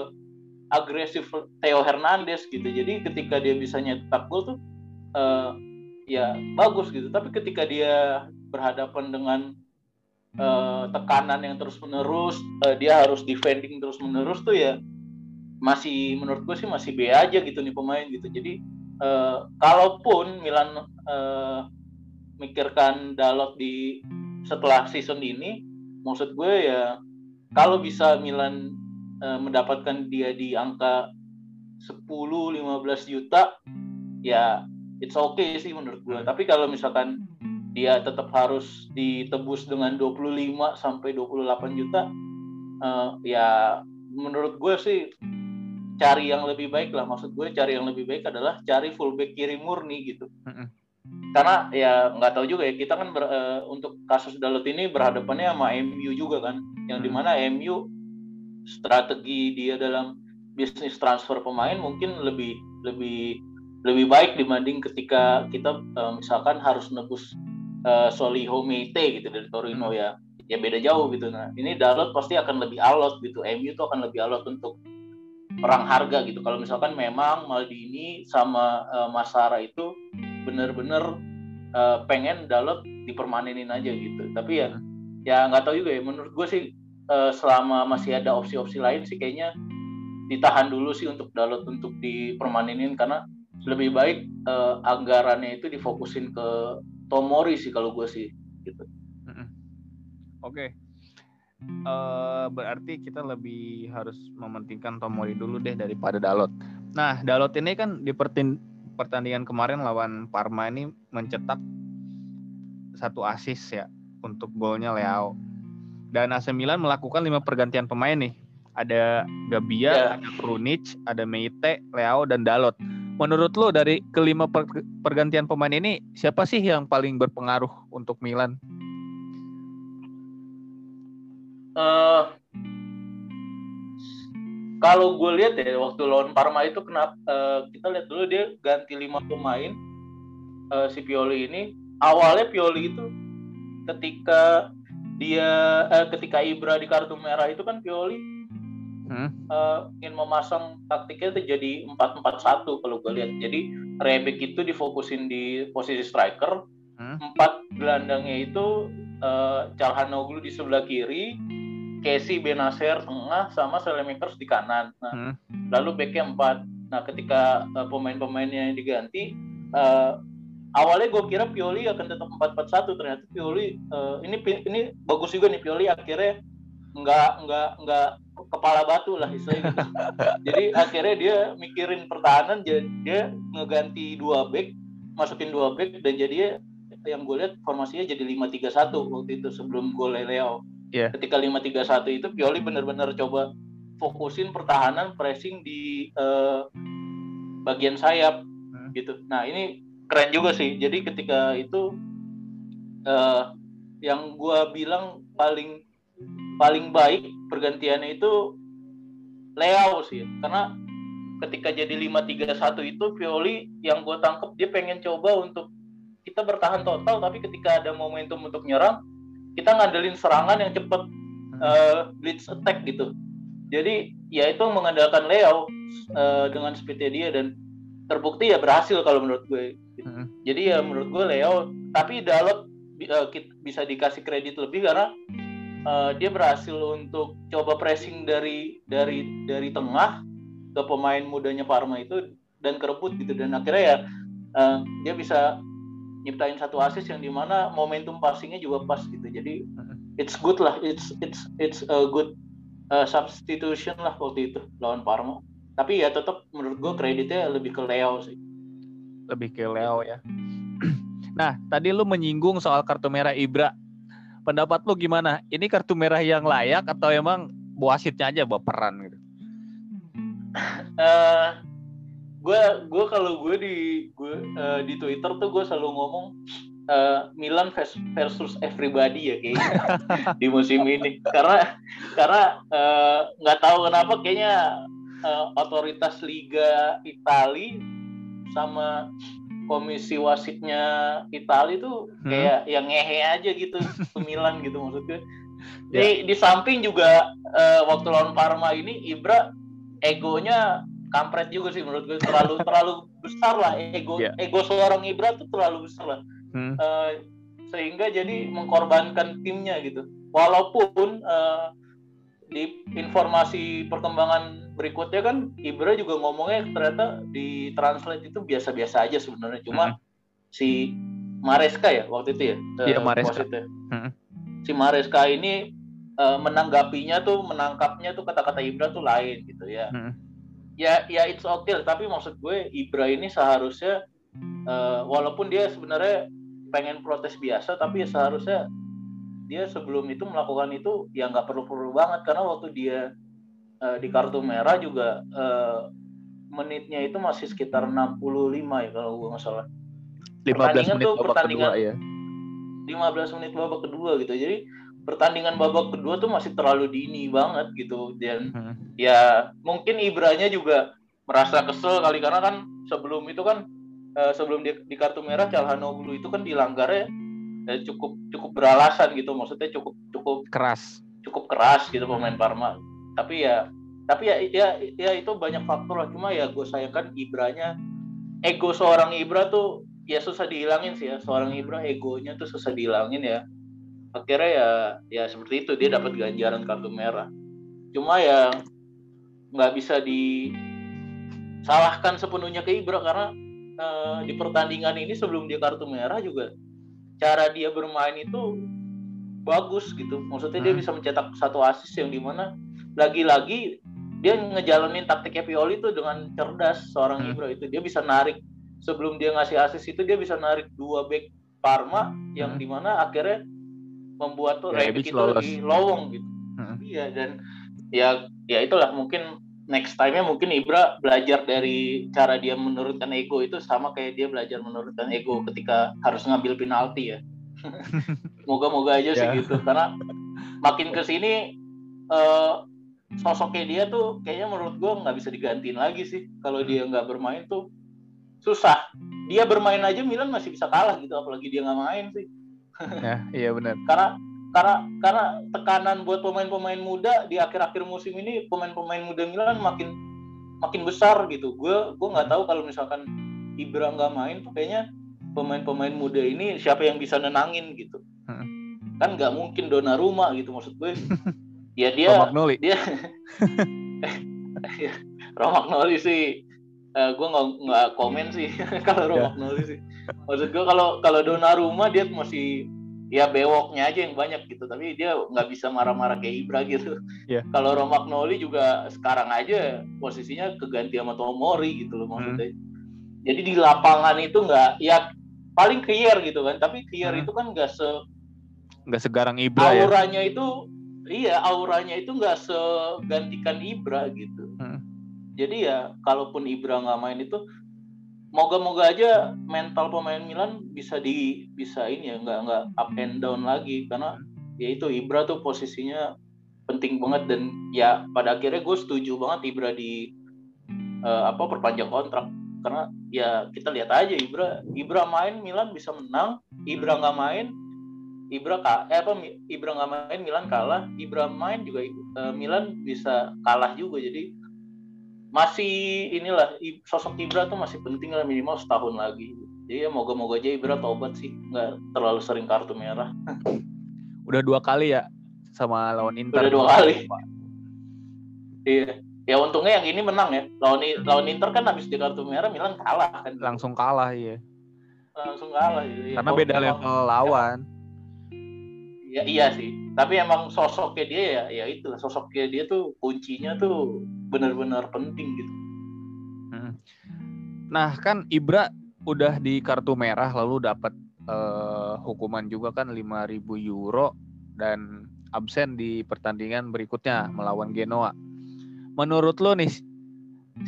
agresif Theo Hernandez gitu. Jadi ketika dia bisa nyetak gol tuh uh, ya bagus gitu. Tapi ketika dia berhadapan dengan uh, tekanan yang terus menerus uh, dia harus defending terus menerus tuh ya masih menurut gue sih masih B aja gitu nih pemain gitu. Jadi uh, kalaupun Milan uh, mikirkan Dalot di setelah season ini maksud gue ya kalau bisa Milan uh, mendapatkan dia di angka 10-15 juta ya it's okay sih menurut gue tapi kalau misalkan dia tetap harus ditebus dengan 25 sampai 28 juta. Uh, ya menurut gue sih cari yang lebih baik lah. Maksud gue cari yang lebih baik adalah cari fullback kiri murni gitu. Karena ya nggak tahu juga ya kita kan ber, uh, untuk kasus Dalot ini berhadapannya sama MU juga kan. Yang di mana MU strategi dia dalam bisnis transfer pemain mungkin lebih lebih lebih baik dibanding ketika kita uh, misalkan harus nebus uh, Soliho Meite gitu dari Torino ya. Ya beda jauh gitu. Nah ini Dalot pasti akan lebih alot gitu. MU tuh akan lebih alot untuk perang harga gitu. Kalau misalkan memang Maldini sama uh, Masara itu bener-bener uh, pengen Dalot dipermanenin aja gitu. Tapi ya ya nggak tahu juga ya. Menurut gue sih uh, selama masih ada opsi-opsi lain sih kayaknya ditahan dulu sih untuk Dalot untuk dipermanenin. Karena lebih baik uh, anggarannya itu difokusin ke Tomori sih kalau gue sih gitu. Oke. Okay. Uh, berarti kita lebih harus mementingkan Tomori dulu deh daripada Dalot. Nah, Dalot ini kan di pertandingan kemarin lawan Parma ini mencetak satu assist ya untuk golnya Leo. Dan AC Milan melakukan lima pergantian pemain nih. Ada Gabia, yeah. ada Krunic, ada Meite, Leo dan Dalot. Menurut lo dari kelima per pergantian pemain ini siapa sih yang paling berpengaruh untuk Milan? Uh, kalau gue lihat ya waktu lawan Parma itu kenapa uh, kita lihat dulu dia ganti lima pemain uh, si Pioli ini awalnya Pioli itu ketika dia uh, ketika Ibra di kartu merah itu kan Pioli hmm? uh, ingin memasang taktiknya itu jadi empat empat satu kalau gue lihat jadi Rebek itu difokusin di posisi striker hmm? empat gelandangnya itu uh, Calhanoglu di sebelah kiri Casey Benacer tengah sama Selemakers di kanan. Nah, hmm. lalu backnya empat. Nah, ketika uh, pemain-pemainnya diganti, uh, awalnya gue kira Pioli akan tetap empat empat satu. Ternyata Pioli uh, ini ini bagus juga nih Pioli akhirnya nggak nggak nggak kepala batu lah istilahnya gitu. jadi akhirnya dia mikirin pertahanan, jadi dia ngeganti dua back, masukin dua back dan jadi yang gue lihat formasinya jadi lima tiga satu waktu itu sebelum gol Leo yeah. ketika 5-3-1 itu Pioli benar-benar coba fokusin pertahanan pressing di uh, bagian sayap hmm. gitu. Nah ini keren juga sih. Jadi ketika itu uh, yang gue bilang paling paling baik pergantiannya itu Leo sih, karena ketika jadi 5-3-1 itu Pioli yang gue tangkep dia pengen coba untuk kita bertahan total tapi ketika ada momentum untuk nyerang kita ngandelin serangan yang cepet uh, blitz attack gitu. Jadi ya itu mengandalkan Leo uh, dengan speednya dia dan terbukti ya berhasil kalau menurut gue. Gitu. Hmm. Jadi ya menurut gue Leo tapi Dalot uh, bisa dikasih kredit lebih karena uh, dia berhasil untuk coba pressing dari dari dari tengah ke pemain mudanya Parma itu dan kerebut gitu. Dan akhirnya ya uh, dia bisa nyiptain satu assist yang di mana momentum passingnya juga pas gitu. Jadi it's good lah. It's it's it's a good uh, substitution lah waktu itu lawan Parma. Tapi ya tetap menurut gue kreditnya lebih ke Leo sih. Lebih ke Leo ya. Nah tadi lu menyinggung soal kartu merah Ibra pendapat lu gimana? Ini kartu merah yang layak atau emang wasitnya aja baperan gitu? Uh, gue gue kalau gue di gue uh, di Twitter tuh gue selalu ngomong uh, Milan versus everybody ya kayaknya di musim ini. Karena karena nggak uh, tahu kenapa kayaknya uh, otoritas Liga Italia sama komisi wasitnya Italia tuh hmm. kayak hmm. yang ngehe aja gitu ke Milan gitu maksudnya. Di, ya. di samping juga uh, waktu lawan Parma ini Ibra egonya kampret juga sih menurut gue terlalu terlalu besar lah ego yeah. ego seorang Ibra tuh terlalu besar lah hmm. uh, sehingga jadi mengkorbankan timnya gitu walaupun uh, di informasi perkembangan berikutnya kan Ibra juga ngomongnya ternyata di translate itu biasa-biasa aja sebenarnya. Cuma hmm. si Maresca ya waktu itu ya? Iya uh, Maresca hmm. si Maresca ini uh, menanggapinya tuh menangkapnya tuh kata-kata Ibra tuh lain gitu ya. Hmm ya ya it's okay tapi maksud gue Ibra ini seharusnya uh, walaupun dia sebenarnya pengen protes biasa tapi ya seharusnya dia sebelum itu melakukan itu ya nggak perlu-perlu banget. Karena waktu dia uh, di kartu merah juga uh, menitnya itu masih sekitar 65 ya kalau gue nggak salah. 15 menit tuh pertandingan kedua, ya. 15 menit babak kedua gitu. Jadi pertandingan babak kedua tuh masih terlalu dini banget gitu dan hmm. ya mungkin Ibranya juga merasa kesel kali karena kan sebelum itu kan uh, sebelum di, di kartu merah Calhanoglu itu kan dilanggarnya ya, cukup cukup beralasan gitu. Maksudnya cukup cukup keras. cukup keras gitu pemain Parma tapi ya tapi ya ya ya itu banyak faktor lah. Cuma ya gue sayangkan Ibranya ego seorang Ibra tuh ya susah dihilangin sih ya. Seorang Ibra egonya tuh susah dihilangin ya. Akhirnya ya ya seperti itu. Dia dapat ganjaran kartu merah. Cuma ya nggak bisa disalahkan sepenuhnya ke Ibra karena uh, di pertandingan ini sebelum dia kartu merah juga cara dia bermain itu bagus gitu. Maksudnya hmm. dia bisa mencetak satu asis yang di mana lagi-lagi dia ngejalanin taktiknya Pioli itu dengan cerdas seorang hmm. Ibra itu dia bisa narik sebelum dia ngasih asis itu dia bisa narik dua back Parma yang hmm. di mana akhirnya membuat tuh ya, Rebic itu lebih lowong gitu. Hmm. Iya dan ya ya itulah mungkin next time-nya mungkin Ibra belajar dari cara dia menurunkan ego itu sama kayak dia belajar menurunkan ego ketika harus ngambil penalti ya. Moga-moga aja sih yeah. gitu karena makin ke sini uh, sosoknya dia tuh kayaknya menurut gue nggak bisa digantiin lagi sih kalau dia nggak bermain tuh susah. Dia bermain aja Milan masih bisa kalah gitu apalagi dia nggak main sih ya, iya benar. Karena karena karena tekanan buat pemain-pemain muda di akhir-akhir musim ini pemain-pemain muda Milan makin makin besar gitu. Gue gue nggak tahu kalau misalkan Ibra nggak main tuh kayaknya pemain-pemain muda ini siapa yang bisa nenangin gitu. Hmm. Kan nggak mungkin Donnarumma gitu maksud gue. ya dia Romagnoli. dia Romagnoli sih uh, gue nggak nggak komen sih kalau iya. Romagnoli sih maksud gue kalau kalau Donnarumma dia masih ya bewoknya aja yang banyak gitu tapi dia nggak bisa marah-marah kayak Ibra gitu yeah. kalau Romagnoli juga sekarang aja posisinya keganti sama Tomori gitu loh maksudnya hmm. jadi di lapangan itu nggak ya paling clear gitu kan tapi clear hmm. itu kan nggak se nggak segarang Ibra ya. auranya ya? itu iya auranya itu nggak segantikan Ibra gitu. Hmm. jadi ya kalaupun Ibra nggak main itu moga-moga aja mental pemain Milan bisa di bisa ini ya nggak nggak up and down lagi. Karena ya itu Ibra tuh posisinya penting banget. Dan ya pada akhirnya gue setuju banget Ibra di uh, apa perpanjang kontrak. Karena ya kita lihat aja Ibra Ibra main Milan bisa menang. Ibra nggak main Ibra eh apa Ibra nggak main Milan kalah Ibra main juga uh, Milan bisa kalah juga jadi masih inilah sosok Ibra tuh masih penting lah minimal setahun lagi. Jadi ya moga-moga aja Ibra tobat sih, nggak terlalu sering kartu merah. Udah dua kali ya sama lawan Inter. Udah dua kali. Iya. Ya untungnya yang ini menang ya. Lawan lawan Inter kan habis di kartu merah Milan kalah kan. Langsung kalah iya. Langsung kalah. Iya. Karena beda level lawan. Ya iya sih. Tapi emang sosoknya dia ya ya itu sosoknya dia tuh kuncinya tuh benar-benar penting gitu. Hmm. Nah kan Ibra udah di kartu merah lalu dapat uh, hukuman juga kan 5.000 euro dan absen di pertandingan berikutnya melawan Genoa. Menurut lo nih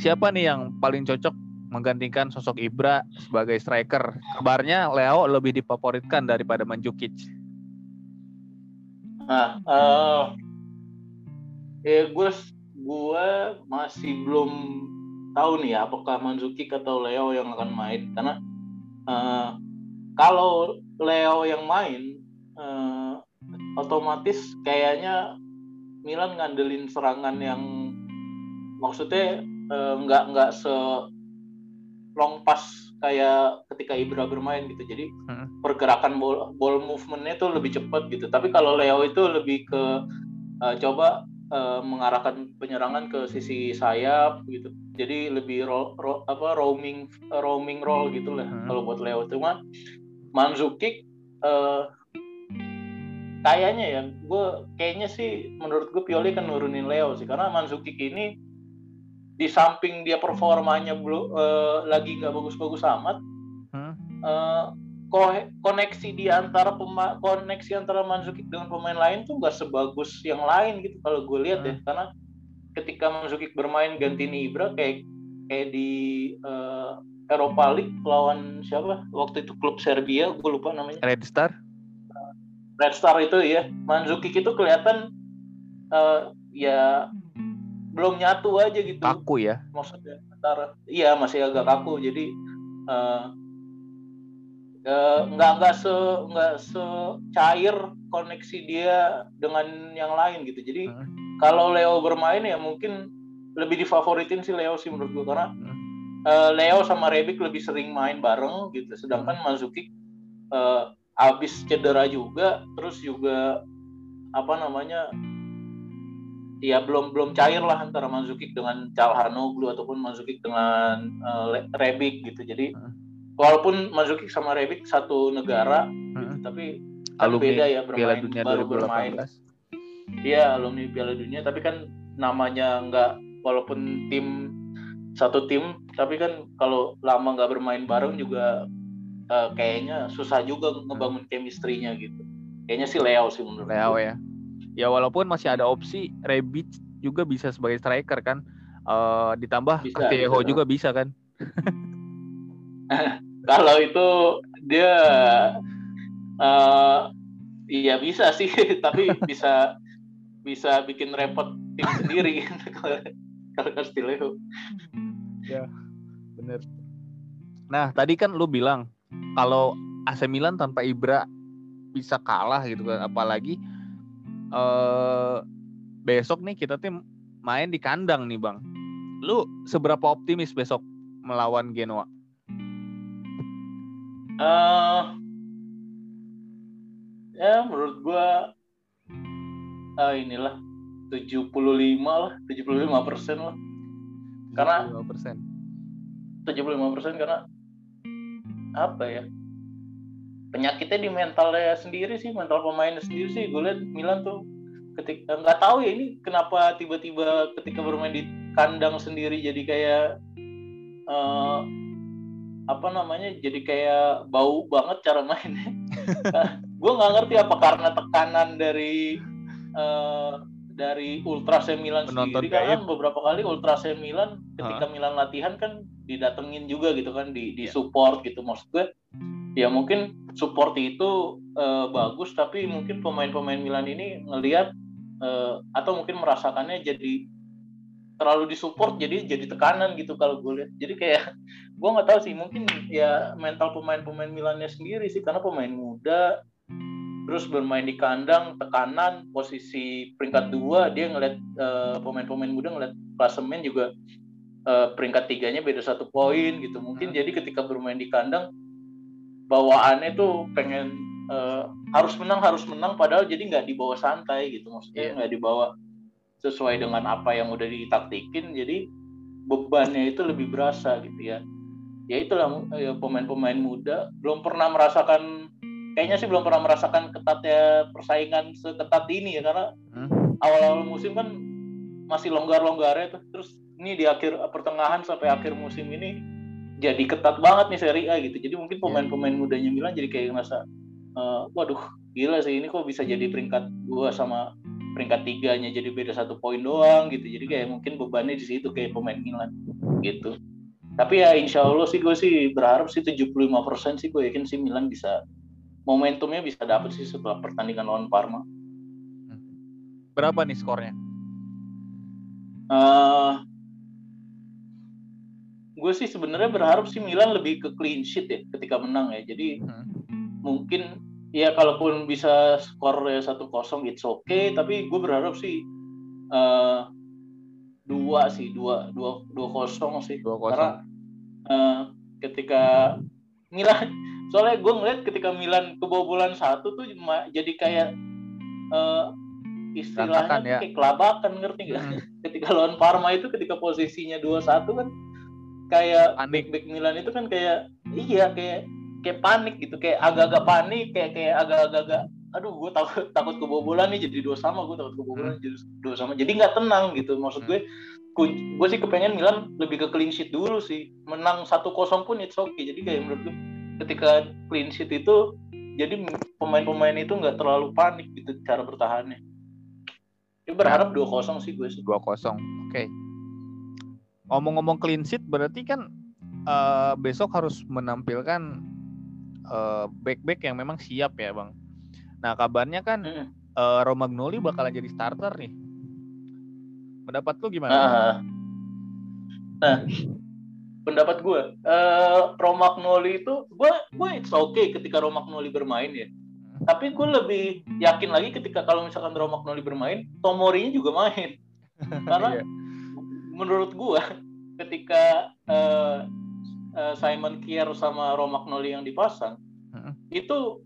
siapa nih yang paling cocok menggantikan sosok Ibra sebagai striker. Kabarnya Leo lebih difavoritkan daripada Mandzukic. Nah, uh, ya gue gue masih belum tahu nih ya apakah Mandzukic atau Leo yang akan main. Karena uh, kalau Leo yang main uh, otomatis kayaknya Milan ngandelin serangan yang maksudnya uh, nggak nggak se long pass kayak ketika Ibra bermain gitu. Jadi hmm. pergerakan ball, ball movementnya tuh lebih cepat gitu. Tapi kalau Leo itu lebih ke uh, coba uh, mengarahkan penyerangan ke sisi sayap gitu. Jadi lebih ro, ro, apa roaming roaming roll gitu lah hmm. kalau buat Leo. Cuma Manzukic uh, kayaknya ya gue kayaknya sih menurut gue Pioli kan nurunin Leo sih. Karena Manzukic ini di samping dia performanya belum uh, lagi nggak bagus-bagus amat hmm? uh, koneksi di antara pema koneksi antara Manzukic dengan pemain lain tuh nggak sebagus yang lain gitu kalau gue lihat ya. hmm. ya karena ketika Manzukic bermain ganti Ibra kayak kayak di uh, Eropa League lawan siapa waktu itu klub Serbia gue lupa namanya Red Star Red Star itu ya Manzukic itu kelihatan uh, ya belum nyatu aja gitu kaku ya maksudnya antara iya masih agak kaku jadi uh, uh, nggak nggak se nggak secair koneksi dia dengan yang lain gitu jadi hmm. kalau Leo bermain ya mungkin lebih difavoritin sih Leo sih menurut gue karena hmm. uh, Leo sama Rebic lebih sering main bareng gitu sedangkan hmm. Mazuki uh, abis cedera juga terus juga apa namanya ya belum belum cair lah antara Manzukic dengan Calhanoglu ataupun Manzukic dengan uh, Rebic gitu. Jadi hmm. walaupun Manzukic sama Rebic satu negara hmm. gitu, tapi kan beda ya bermain Dunia baru 2018. bermain. Iya, alumni Piala Dunia tapi kan namanya nggak walaupun tim satu tim tapi kan kalau lama nggak bermain bareng juga uh, kayaknya susah juga ngebangun chemistry-nya gitu. Kayaknya sih Leo sih menurut Leo ya ya walaupun masih ada opsi Rebic juga bisa sebagai striker kan. Uh, ditambah Castillo juga bisa kan. Kalau itu dia uh, iya bisa sih tapi bisa bisa bikin repot tim sendiri. Kalau Castillo ya bener. Nah tadi kan lu bilang kalau AC Milan tanpa Ibra bisa kalah gitu kan apalagi uh, besok nih kita tim main di kandang nih bang. Lu seberapa optimis besok melawan Genoa? Uh, ya menurut gua uh, inilah 75 lah, 75 persen lah. Karena 75 persen. 75 persen karena apa ya? Penyakitnya di mentalnya sendiri sih mental pemainnya sendiri sih. Gue lihat Milan tuh ketika nggak tahu ya ini kenapa tiba-tiba ketika bermain di kandang sendiri jadi kayak uh, apa namanya jadi kayak bau banget cara mainnya. Gue nggak ngerti apa karena tekanan dari uh, dari Ultras Milan Penonton sendiri. karena beberapa kali Ultras Milan ketika huh? Milan latihan kan didatengin juga gitu kan di di iya. support gitu. Maksud gue ya mungkin support itu uh, bagus tapi mungkin pemain-pemain Milan ini ngelihat uh, atau mungkin merasakannya jadi terlalu disupport jadi jadi tekanan gitu kalau gue lihat jadi kayak gue nggak tahu sih mungkin ya mental pemain-pemain Milannya sendiri sih karena pemain muda terus bermain di kandang tekanan posisi peringkat dua dia ngeliat uh, pemain-pemain muda ngeliat klasemen juga uh, peringkat tiganya beda satu poin gitu mungkin hmm. jadi ketika bermain di kandang bawaannya tuh pengen uh, harus menang harus menang padahal jadi nggak dibawa santai gitu maksudnya iya. nggak yeah. dibawa sesuai dengan apa yang udah ditaktikin jadi bebannya itu lebih berasa gitu ya ya itulah ya, pemain-pemain muda belum pernah merasakan kayaknya sih belum pernah merasakan ketatnya persaingan seketat ini ya karena hmm. awal-awal musim kan masih longgar-longgar ya terus ini di akhir pertengahan sampai akhir musim ini jadi ketat banget nih Serie A gitu. Jadi mungkin iya. pemain-pemain mudanya Milan jadi kayak ngerasa uh, waduh gila sih ini kok bisa jadi peringkat dua sama peringkat tiganya jadi beda satu poin doang gitu. Jadi kayak mungkin bebannya di situ kayak pemain Milan gitu. tapi ya insya Allah sih gue sih berharap sih 75% sih gue yakin sih Milan bisa momentumnya bisa dapet sih setelah pertandingan lawan Parma. Berapa nih skornya? Uh, gue sih sebenarnya berharap sih Milan lebih ke clean sheet ya ketika menang ya. Jadi hmm. mungkin ya kalaupun bisa skor ya satu kosong it's okay. Tapi gue berharap sih uh, dua sih dua dua dua kosong sih dua kosong. karena uh, ketika Milan soalnya gue ngeliat ketika Milan kebobolan satu tuh jadi kayak uh, istilahnya ya. kayak kelabakan ngerti gak? Hmm. ketika lawan Parma itu ketika posisinya dua satu kan kayak panik back Milan itu kan kayak iya kayak kayak panik gitu kayak agak-agak panik kayak kayak agak-agak aduh gue takut takut kebobolan nih jadi dua sama gue takut kebobolan hmm. jadi dua sama jadi nggak tenang gitu maksud gue hmm. gue sih kepengen Milan lebih ke clean sheet dulu sih menang satu kosong pun it's okay jadi kayak menurut gue ketika clean sheet itu jadi pemain-pemain itu nggak terlalu panik gitu cara bertahannya ya berharap dua kosong sih gue sih dua kosong oke okay. Ngomong-ngomong clean sheet berarti kan uh, besok harus menampilkan uh, back-back yang memang siap ya bang Nah kabarnya kan hmm. uh, Romagnoli bakalan jadi starter nih. Pendapat lu gimana? Nah, nah pendapat gue, uh, Romagnoli itu gue gue it's okay ketika Romagnoli bermain ya. Hmm. Tapi gue lebih yakin lagi ketika kalau misalkan Romagnoli bermain, Tomori juga main. Karena yeah. Menurut gue ketika uh, uh, Simon Kier sama Romagnoli yang dipasang, uh -huh. itu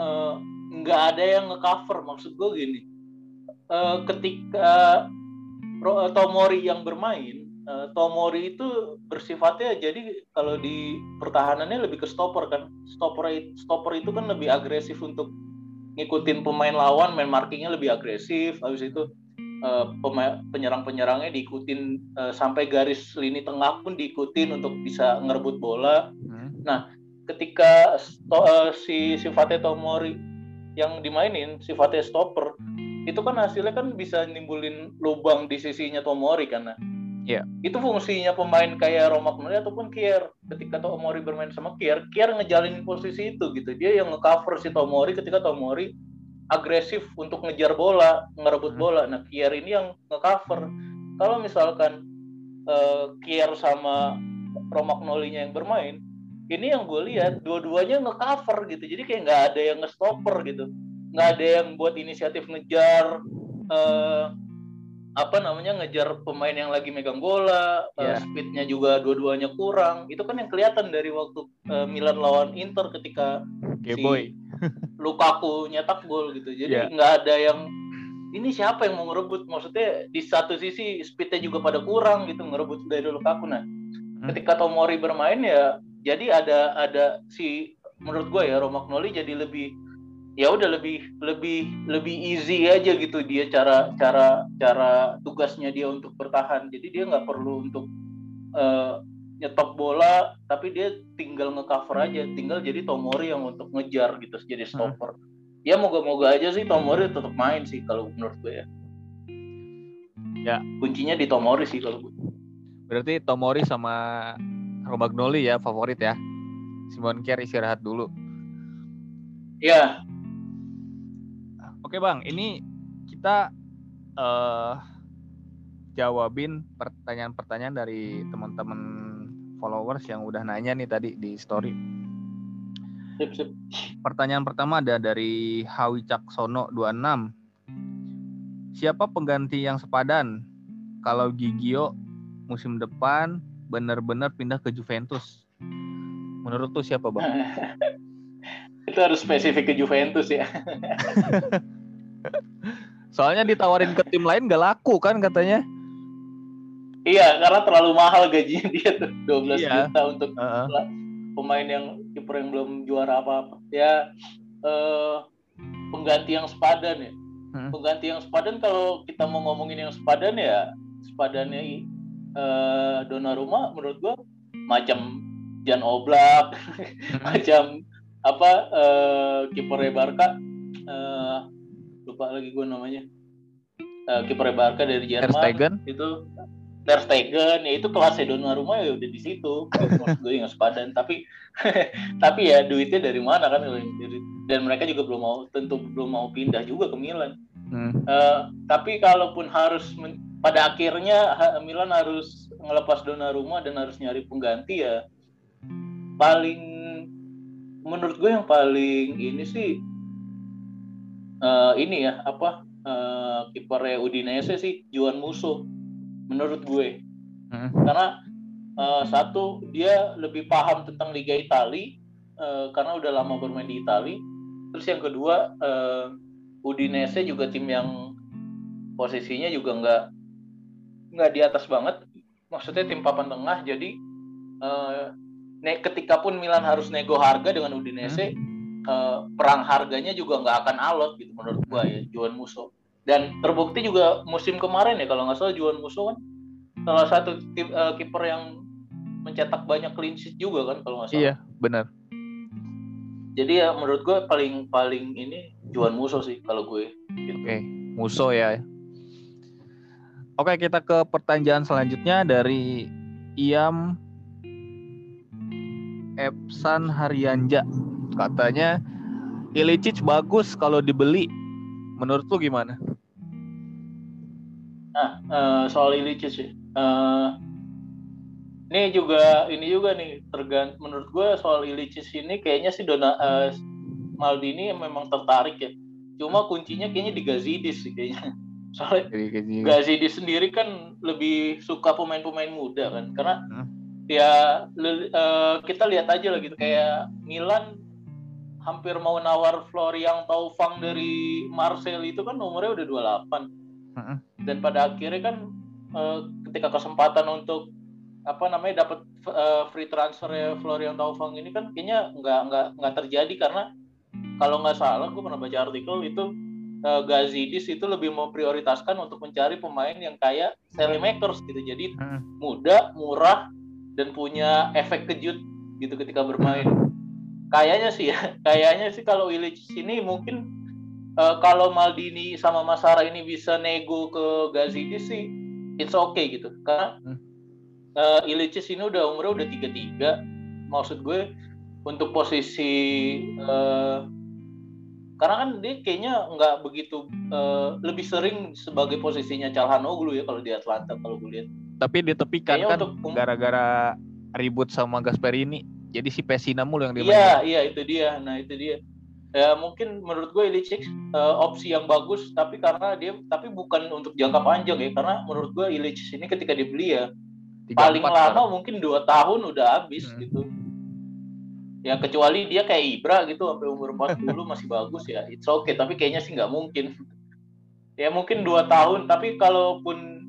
uh, nggak ada yang ngecover maksud gue gini uh, ketika uh, Tomori yang bermain uh, Tomori itu bersifatnya jadi kalau di pertahanannya lebih ke stopper kan stopper stopper itu kan lebih agresif untuk ngikutin pemain lawan main markingnya lebih agresif habis itu uh, penyerang-penyerangnya diikutin uh, sampai garis lini tengah pun diikutin untuk bisa ngerebut bola. Hmm. Nah, ketika uh, si sifatnya Tomori yang dimainin sifatnya stopper itu kan hasilnya kan bisa nimbulin lubang di sisinya Tomori karena yeah. itu fungsinya pemain kayak Romagnoli ataupun Kier ketika Tomori bermain sama Kier Kier ngejalin posisi itu gitu dia yang ngecover si Tomori ketika Tomori agresif untuk ngejar bola ngerebut hmm. bola. Nah Kier ini yang ngecover. Kalau misalkan uh, Kier sama Romagnolinya yang bermain ini yang gue lihat dua-duanya ngecover gitu. Jadi kayak nggak ada yang ngestopper gitu. Nggak ada yang buat inisiatif ngejar uh, apa namanya ngejar pemain yang lagi megang bola yeah. uh, speednya juga dua-duanya kurang itu kan yang kelihatan dari waktu uh, Milan lawan Inter ketika si boy. Lukaku nyetak gol gitu jadi yeah. nggak ada yang ini siapa yang mau ngerebut maksudnya di satu sisi speednya juga pada kurang gitu ngerebut dari Lukaku nah hmm. ketika Tomori bermain ya jadi ada ada si menurut gue ya Romagnoli jadi lebih ya udah lebih lebih lebih easy aja gitu dia cara cara cara tugasnya dia untuk bertahan jadi dia nggak perlu untuk uh, nyetop bola tapi dia tinggal ngecover aja tinggal jadi Tomori yang untuk ngejar gitu jadi hmm. stopper hmm. ya moga-moga aja sih Tomori tetap main sih kalau menurut gue ya ya kuncinya di Tomori sih kalau gue berarti Tomori sama Romagnoli ya favorit ya. Simon Kier istirahat dulu. Iya. Oke bang, ini kita uh, jawabin pertanyaan-pertanyaan dari teman-teman followers yang udah nanya nih tadi di story. Sip, sip. Pertanyaan pertama ada dari Hawi Caksono 26. Siapa pengganti yang sepadan kalau Gigio musim depan benar-benar pindah ke Juventus. Menurut tuh siapa bang? itu harus spesifik ke Juventus ya. Soalnya ditawarin ke tim lain gak laku kan katanya. Iya, karena terlalu mahal gajinya dia tuh 12 iya. juta untuk uh -uh. pemain yang kiper yang belum juara apa-apa. Ya eh, pengganti yang sepadan ya. Hmm. Pengganti yang sepadan kalau kita mau ngomongin yang sepadan ya sepadannya uh, Donnarumma menurut gua macam Jan Oblak, hmm. macam apa uh, kiper Barca uh, lupa lagi gue namanya. Uh, kiper Barca dari Jerman. Itu Ter Stegen. Ya itu kelas Donnarumma ya udah di situ. Gue nggak sepadan. Tapi tapi ya duitnya dari mana kan? Dan mereka juga belum mau tentu belum mau pindah juga ke Milan. Hmm. uh, tapi kalaupun harus pada akhirnya Milan harus ngelepas Donnarumma dan harus nyari pengganti ya paling menurut gue yang paling ini sih uh, ini ya apa uh, kipernya Udinese sih Juan Musso menurut gue hmm. karena uh, satu dia lebih paham tentang Liga Italia uh, karena udah lama bermain di Italia terus yang kedua uh, Udinese juga tim yang posisinya juga nggak nggak di atas banget maksudnya tim papan tengah jadi uh, ne ketika pun Milan harus nego harga dengan Udinese hmm. Uh, perang harganya juga nggak akan alot gitu menurut gua ya Juan Musso dan terbukti juga musim kemarin ya kalau nggak salah Juan Musso kan salah satu uh, kiper yang mencetak banyak clean sheet juga kan kalau nggak salah iya benar jadi ya menurut gue paling paling ini Juan Musso sih kalau gue gitu. oke okay. Musso ya Oke, kita ke pertanyaan selanjutnya dari Iam Epsan Haryanja. Katanya Ilicic bagus kalau dibeli. Menurut lu gimana? Nah, uh, soal Ilicic sih. Uh, ini juga ini juga nih tergant menurut gue soal Ilicic ini kayaknya sih Dona uh, Maldini memang tertarik ya. Cuma kuncinya kayaknya di Gazidis sih kayaknya soalnya Gazidi sendiri kan lebih suka pemain-pemain muda kan karena hmm. ya uh, kita lihat aja lah gitu kayak Milan hampir mau nawar Florian Taufang dari Marseille itu kan umurnya udah 28 hmm. dan pada akhirnya kan uh, ketika kesempatan untuk apa namanya dapat uh, free transfer ya Florian Taufang ini kan kayaknya nggak nggak nggak terjadi karena kalau nggak salah gue pernah baca artikel itu uh, Gazidis itu lebih memprioritaskan untuk mencari pemain yang kayak makers gitu. Jadi hmm. muda, murah dan punya efek kejut gitu ketika bermain. Kayaknya sih ya, kayaknya sih kalau Illich ini mungkin uh, kalau Maldini sama Masara ini bisa nego ke Gazidis sih it's okay gitu. Karena uh, Illich ini udah umurnya udah 33. Maksud gue untuk posisi uh, karena kan dia kayaknya nggak begitu uh, lebih sering sebagai posisinya Calhanoglu ya kalau di Atlanta kalau gue lihat. Tapi ditepikan kayaknya kan gara-gara ribut sama Gasperini. Jadi si Pesina mulu yang dia Iya, iya itu dia. Nah, itu dia. Ya mungkin menurut gue Ilicic uh, opsi yang bagus tapi karena dia tapi bukan untuk jangka panjang ya karena menurut gue Ilicic ini ketika dibeli ya paling lama kan? mungkin dua tahun udah habis hmm. gitu ya kecuali dia kayak Ibra gitu sampai umur 40 masih bagus ya it's okay tapi kayaknya sih nggak mungkin ya mungkin dua tahun tapi kalaupun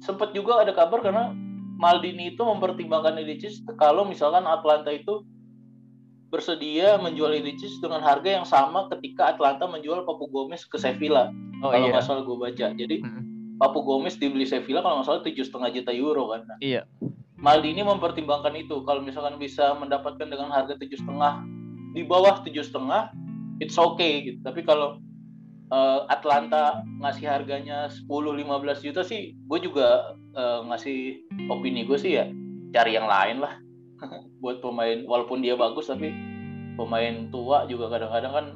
sempat juga ada kabar karena Maldini itu mempertimbangkan Ilicic kalau misalkan Atlanta itu bersedia menjual Ilicic dengan harga yang sama ketika Atlanta menjual Papu Gomez ke Sevilla oh, kalau iya. nggak iya. salah gue baca jadi mm -hmm. Papu Gomez dibeli Sevilla kalau nggak salah tujuh setengah juta euro kan nah, iya Maldini mempertimbangkan itu kalau misalkan bisa mendapatkan dengan harga tujuh setengah di bawah tujuh setengah it's okay gitu tapi kalau uh, Atlanta ngasih harganya 10-15 juta sih gue juga uh, ngasih opini gue sih ya cari yang lain lah buat pemain walaupun dia bagus tapi pemain tua juga kadang-kadang kan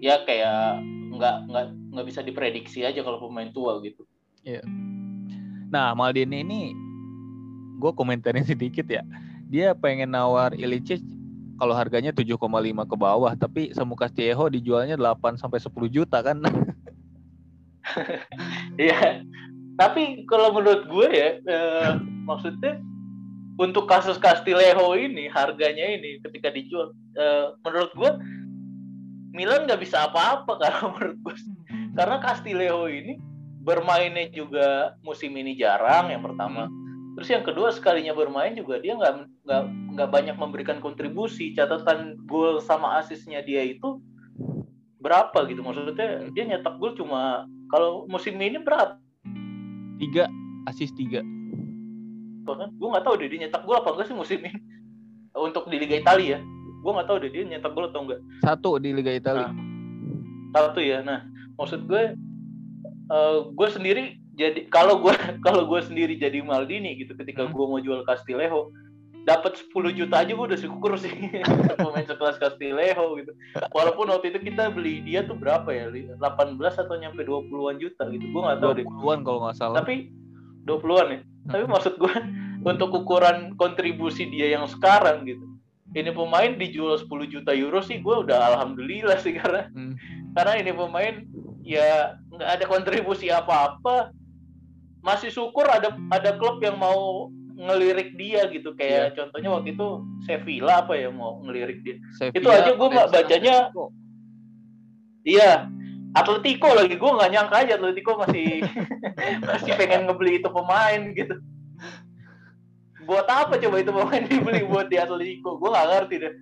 ya kayak nggak nggak nggak bisa diprediksi aja kalau pemain tua gitu. Iya. Nah Maldini ini gue komentarin sedikit ya dia pengen nawar Ilicic kalau harganya 7,5 ke bawah tapi Samukas Cieho dijualnya 8 sampai 10 juta kan? Iya. Tapi kalau menurut gue ya eh, maksudnya untuk kasus Castillejo ini harganya ini ketika dijual eh, menurut gue Milan nggak bisa apa-apa karena menurut gue. Karena Castillejo ini bermainnya juga musim ini jarang yang pertama Terus yang kedua sekalinya bermain juga dia nggak nggak nggak banyak memberikan kontribusi. Catatan gol sama asisnya dia itu berapa gitu maksudnya dia nyetak gol cuma kalau musim ini berapa? Tiga asis tiga. Bahkan gue nggak tahu deh dia nyetak gol apa enggak sih musim ini untuk di Liga Italia ya. Gue nggak tahu deh dia nyetak gol atau enggak. Satu di Liga Italia. Nah, satu ya. Nah maksud gue uh, gue sendiri jadi kalau gue kalau gue sendiri jadi Maldini gitu ketika hmm. gue mau jual Castillejo dapat 10 juta aja gue udah syukur sih pemain sekelas Castillejo gitu walaupun waktu itu kita beli dia tuh berapa ya 18 atau nyampe 20-an juta gitu gue nggak tahu 20-an kalau nggak salah tapi 20-an ya hmm. tapi maksud gue untuk ukuran kontribusi dia yang sekarang gitu ini pemain dijual 10 juta euro sih gue udah alhamdulillah sih karena hmm. karena ini pemain ya nggak ada kontribusi apa-apa masih syukur ada ada klub yang mau ngelirik dia gitu. Kayak yeah. contohnya waktu itu Sevilla apa ya mau ngelirik dia? Sevilla, itu aja gue nggak bacanya iya. Atletico lagi gue nggak nyangka aja Atletico masih masih pengen ngebeli itu pemain gitu. Buat apa coba itu pemain dibeli buat di Atletico? Gue nggak ngerti deh.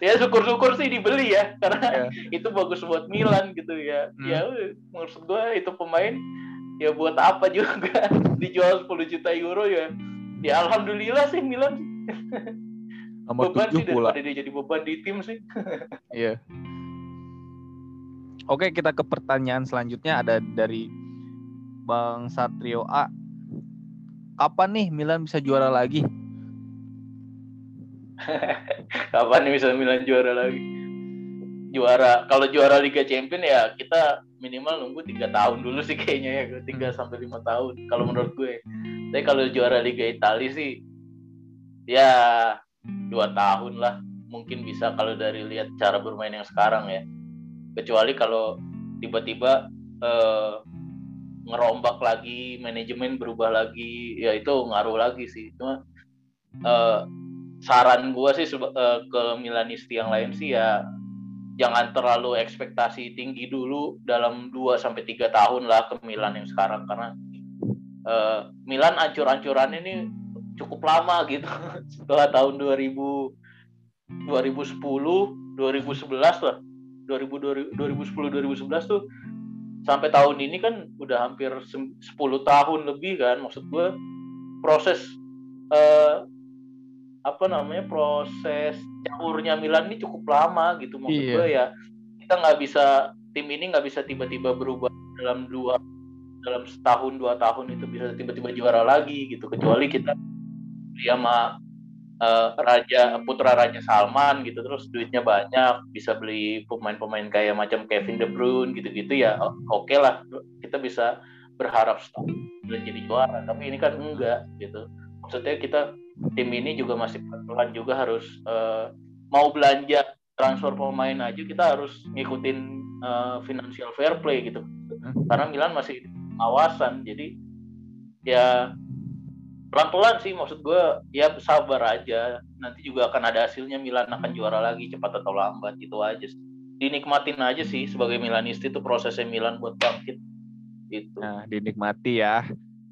Ya syukur-syukur sih dibeli ya karena yeah. itu bagus buat Milan gitu ya. Hmm. ya maksud gue itu pemain ya buat apa juga? Dijual 10 juta euro ya? Ya alhamdulillah sih Milan. Nomor beban sih pula. daripada dia jadi beban di tim sih. Iya. Oke kita ke pertanyaan selanjutnya. Ada dari Bang Satrio A. Kapan nih Milan bisa juara lagi? Kapan nih bisa Milan juara lagi? Juara kalau juara Liga Champions ya kita minimal nunggu tiga tahun dulu sih kayaknya ya tiga sampai lima tahun kalau menurut gue. Tapi kalau juara Liga Italia sih ya dua tahun lah mungkin bisa kalau dari lihat cara bermain yang sekarang ya. Kecuali kalau tiba-tiba eh, ngerombak lagi manajemen berubah lagi ya itu ngaruh lagi sih. Cuma eh, saran gue sih eh, ke Milanisti yang lain sih ya jangan terlalu ekspektasi tinggi dulu dalam 2 sampai tiga tahun lah ke Milan yang sekarang karena uh, Milan ancur-ancuran ini cukup lama gitu. Setelah tahun 2000 2010 2011 lah. 2000 2010 2011 tuh sampai tahun ini kan udah hampir 10 tahun lebih kan maksud gue proses uh, apa namanya proses caurnya Milan ini cukup lama gitu maksud iya. gue ya. Kita nggak bisa tim ini nggak bisa tiba-tiba berubah dalam dua dalam setahun dua tahun itu bisa tiba-tiba juara lagi gitu. Kecuali kita dia sama uh, raja putra raja Salman gitu terus duitnya banyak bisa beli pemain-pemain kayak macam Kevin De Bruyne gitu-gitu ya oke okay lah. Kita bisa berharap dan jadi juara tapi ini kan enggak gitu. Maksudnya kita tim ini juga masih pelan juga harus uh, mau belanja transfer pemain aja kita harus ngikutin uh, financial fair play gitu. Hmm. karena Milan masih awasan jadi ya pelan-pelan sih maksud gue ya sabar aja. Nanti juga akan ada hasilnya Milan akan juara lagi cepat atau lambat itu aja dinikmatin aja sih sebagai Milanisti itu prosesnya Milan buat bangkit itu nah dinikmati ya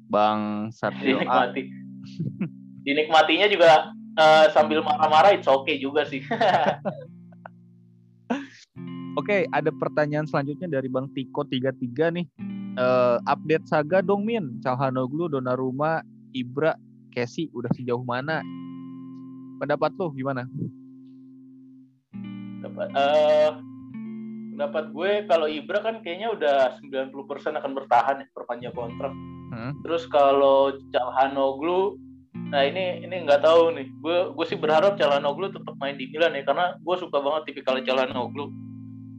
Bang Satrio dinikmati dinikmatinya juga uh, sambil marah-marah itu oke okay juga sih. Oke, okay, ada pertanyaan selanjutnya dari Bang Tiko 33 nih. Uh, update saga dong Min. Calhanoglu Donnarumma Ibra Casey udah sejauh mana? Pendapat lo gimana? Pendapat uh, pendapat gue kalau Ibra kan kayaknya udah 90% akan bertahan ya perpanjang kontrak. Hmm. terus kalau Calhanoglu nah ini ini nggak tahu nih. Gue gue sih berharap Calhanoglu tetap main di Milan ya karena gue suka banget tipikal Calhanoglu.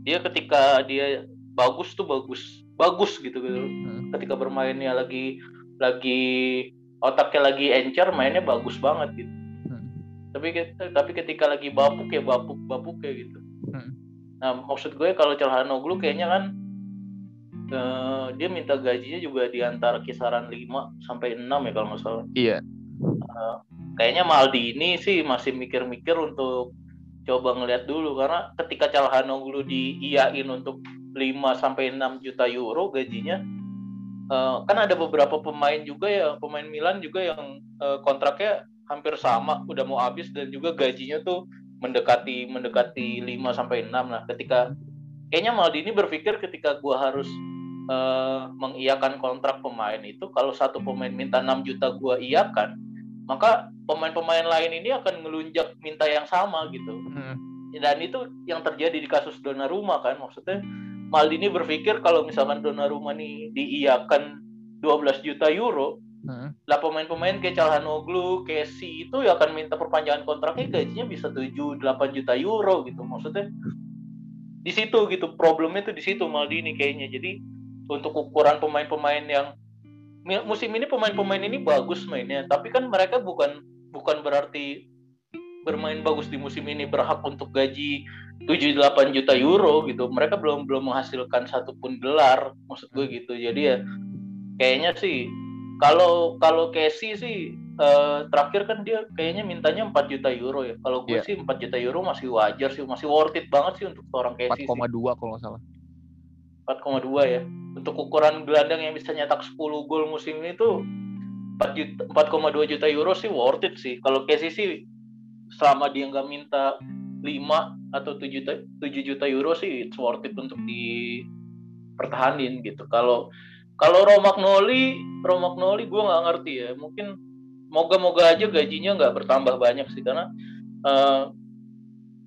Dia ketika dia bagus tuh bagus bagus gitu gitu. Hmm. ketika bermainnya lagi lagi otaknya lagi encer mainnya bagus banget gitu. Hmm. tapi tapi ketika lagi bapuk ya bapuk bapuk kayak gitu. Hmm. nah maksud gue kalau Calhanoglu kayaknya kan uh, dia minta gajinya juga di antara kisaran 5 sampai 6 ya kalau nggak salah. Iya uh, kayaknya Maldini sih masih mikir-mikir untuk coba ngeliat dulu karena ketika Calhanoglu diiyain untuk 5 sampai 6 juta euro gajinya. Uh, kan ada beberapa pemain juga ya, pemain Milan juga yang uh, kontraknya hampir sama, udah mau habis dan juga gajinya tuh mendekati mendekati 5 sampai 6 nah ketika kayaknya Maldini berpikir ketika gua harus uh, mengiyakan kontrak pemain itu kalau satu pemain minta 6 juta gua iyakan maka pemain-pemain lain ini akan ngelunjak minta yang sama gitu hmm. dan itu yang terjadi di kasus Donnarumma kan maksudnya Maldini berpikir kalau misalkan Donnarumma nih diiyakan 5 12 juta euro Hmm. Lah pemain-pemain kayak Calhanoglu, Casey itu ya akan minta perpanjangan kontraknya gajinya bisa 7 8 juta euro gitu. Maksudnya di situ gitu problemnya tuh di situ Maldini kayaknya. Jadi untuk ukuran pemain-pemain yang musim ini pemain-pemain ini bagus mainnya, tapi kan mereka bukan bukan berarti bermain bagus di musim ini berhak untuk gaji 7-8 juta euro gitu. Mereka belum belum menghasilkan satupun gelar, maksud gue gitu. Jadi ya kayaknya sih kalau kalau Casey sih uh, terakhir kan dia kayaknya mintanya 4 juta euro ya. Kalau gue yeah. sih 4 juta euro masih wajar sih, masih worth it banget sih untuk seorang Casey 4,2 kalau nggak salah. 4,2 ya. Untuk ukuran gelandang yang bisa nyetak 10 gol musim ini tuh 4 juta 4,2 juta euro sih worth it sih. Kalau Casey sih selama dia nggak minta 5 atau 7 juta 7 juta euro sih it's worth it untuk dipertahanin gitu. Kalau kalau Romagnoli, Romagnoli gue nggak ngerti ya. Mungkin moga-moga aja gajinya nggak bertambah banyak sih karena uh,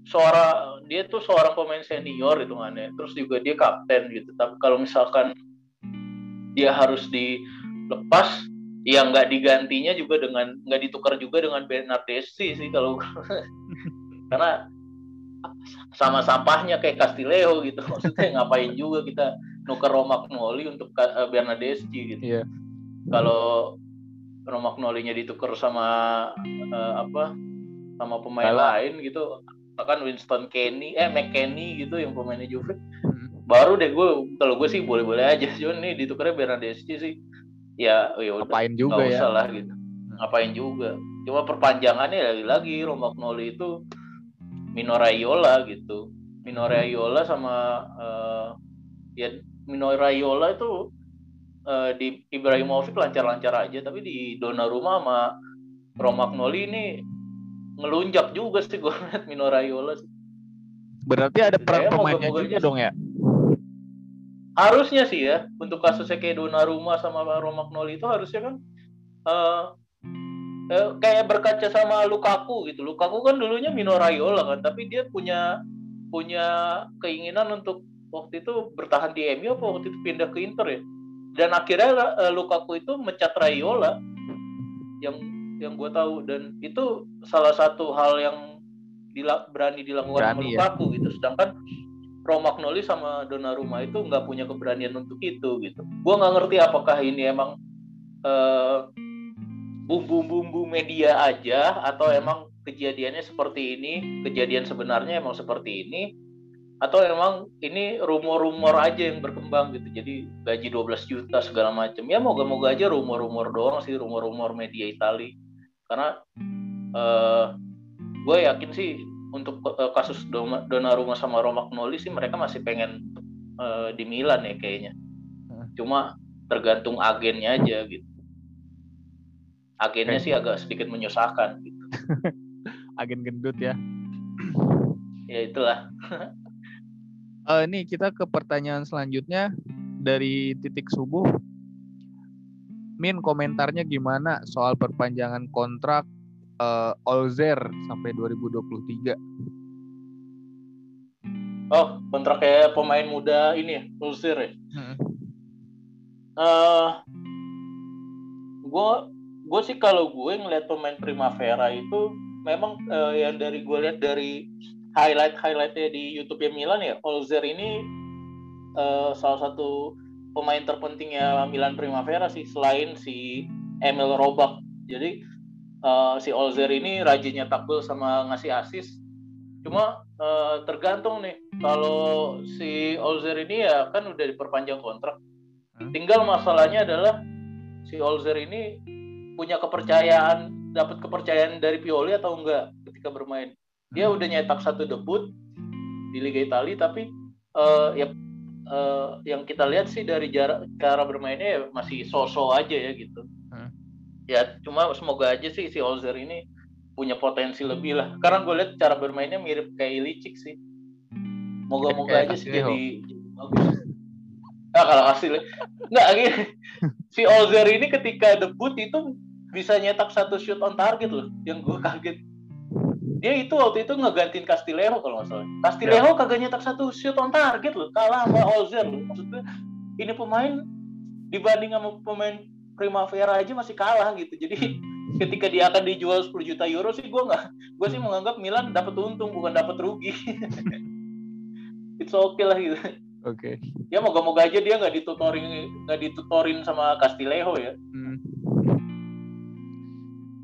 suara dia tuh seorang pemain senior itu kan ya. Terus juga dia kapten gitu. Tapi kalau misalkan dia harus dilepas, ya nggak digantinya juga dengan nggak ditukar juga dengan Bernardeschi sih kalau karena sama sampahnya kayak Castileo gitu maksudnya ngapain juga kita nuker Romagnoli untuk uh, Bernadeschi gitu yeah. kalau Romagnolinya ditukar sama uh, apa sama pemain lain gitu bahkan Winston Kenny eh McKenny gitu yang pemainnya Juve. Hmm. baru deh gue kalau gue sih boleh-boleh aja cuman nih ditukarnya Bernadeschi sih. Ya ya udah. Ngapain juga ya. usah lah gitu. Ngapain juga. Cuma perpanjangannya lagi-lagi Romagnoli itu Mino Raiola gitu. Mino Raiola sama uh, ya Mino Raiola itu uh, di Ibrahimovic lancar-lancar aja tapi di Donnarumma sama Romagnoli ini ngelunjak juga sih gue liat Mino Raiola sih. Berarti ada peran pemainnya juga dong ya? Harusnya sih ya untuk kasusnya kayak Donnarumma sama Romagnoli itu harusnya kan uh, eh, kayak berkaca sama Lukaku gitu. Lukaku kan dulunya Mino Raiola kan, tapi dia punya punya keinginan untuk waktu itu bertahan di MU apa waktu itu pindah ke Inter ya. Dan akhirnya uh, Lukaku itu mecat Raiola yang yang gue tahu dan itu salah satu hal yang dila berani dilakukan berani, sama. Lukaku ya? gitu. Sedangkan Romagnoli sama Donnarumma itu nggak punya keberanian untuk itu gitu. Gue nggak ngerti apakah ini emang uh, bumbu-bumbu media aja atau emang kejadiannya seperti ini, kejadian sebenarnya emang seperti ini atau emang ini rumor-rumor aja yang berkembang gitu. Jadi gaji 12 juta segala macam. Ya moga-moga aja rumor-rumor doang sih, rumor-rumor media Itali. Karena uh, gue yakin sih untuk uh, kasus Donnarumma sama Romagnoli sih mereka masih pengen uh, di Milan ya kayaknya. Hmm. Cuma tergantung agennya aja gitu agennya sih agak sedikit menyusahkan gitu. Agen gendut ya. ya itulah. uh, ini kita ke pertanyaan selanjutnya dari titik subuh. Min komentarnya gimana soal perpanjangan kontrak uh, Olzer sampai 2023? Oh, kontrak kayak pemain muda ini ya, Olzer ya. Hmm. Uh, gue gue sih kalau gue ngeliat pemain Primavera itu memang uh, yang dari gue lihat dari highlight highlightnya di YouTube ya Milan ya Olzer ini uh, salah satu pemain terpenting ya Milan Primavera sih selain si Emil Robak jadi uh, si Olzer ini rajin nyetak gol sama ngasih asis cuma uh, tergantung nih kalau si Olzer ini ya kan udah diperpanjang kontrak. Hmm. tinggal masalahnya adalah si Olzer ini punya kepercayaan dapat kepercayaan dari Pioli atau enggak ketika bermain. Dia hmm. udah nyetak satu debut di Liga Italia tapi uh, ya uh, yang kita lihat sih dari jarak cara bermainnya ya masih sosok aja ya gitu. Hmm. ya cuma semoga aja sih si Olzer ini punya potensi lebih lah. Karena gue lihat cara bermainnya mirip kayak Ilicic sih. Moga-moga aja sih jadi bagus. Nah, kalau hasilnya nggak gini. Si Olzer ini ketika debut itu bisa nyetak satu shoot on target loh yang gue kaget dia itu waktu itu ngegantiin Castillejo kalau nggak salah Castillejo yeah. kagak nyetak satu shoot on target loh kalah sama Olzer loh maksudnya ini pemain dibanding sama pemain Primavera aja masih kalah gitu jadi ketika dia akan dijual 10 juta euro sih gue nggak gue sih menganggap Milan dapat untung bukan dapat rugi it's okay lah gitu Oke. Okay. Ya moga-moga aja dia nggak ditutorin nggak ditutorin sama Castillejo ya. Hmm.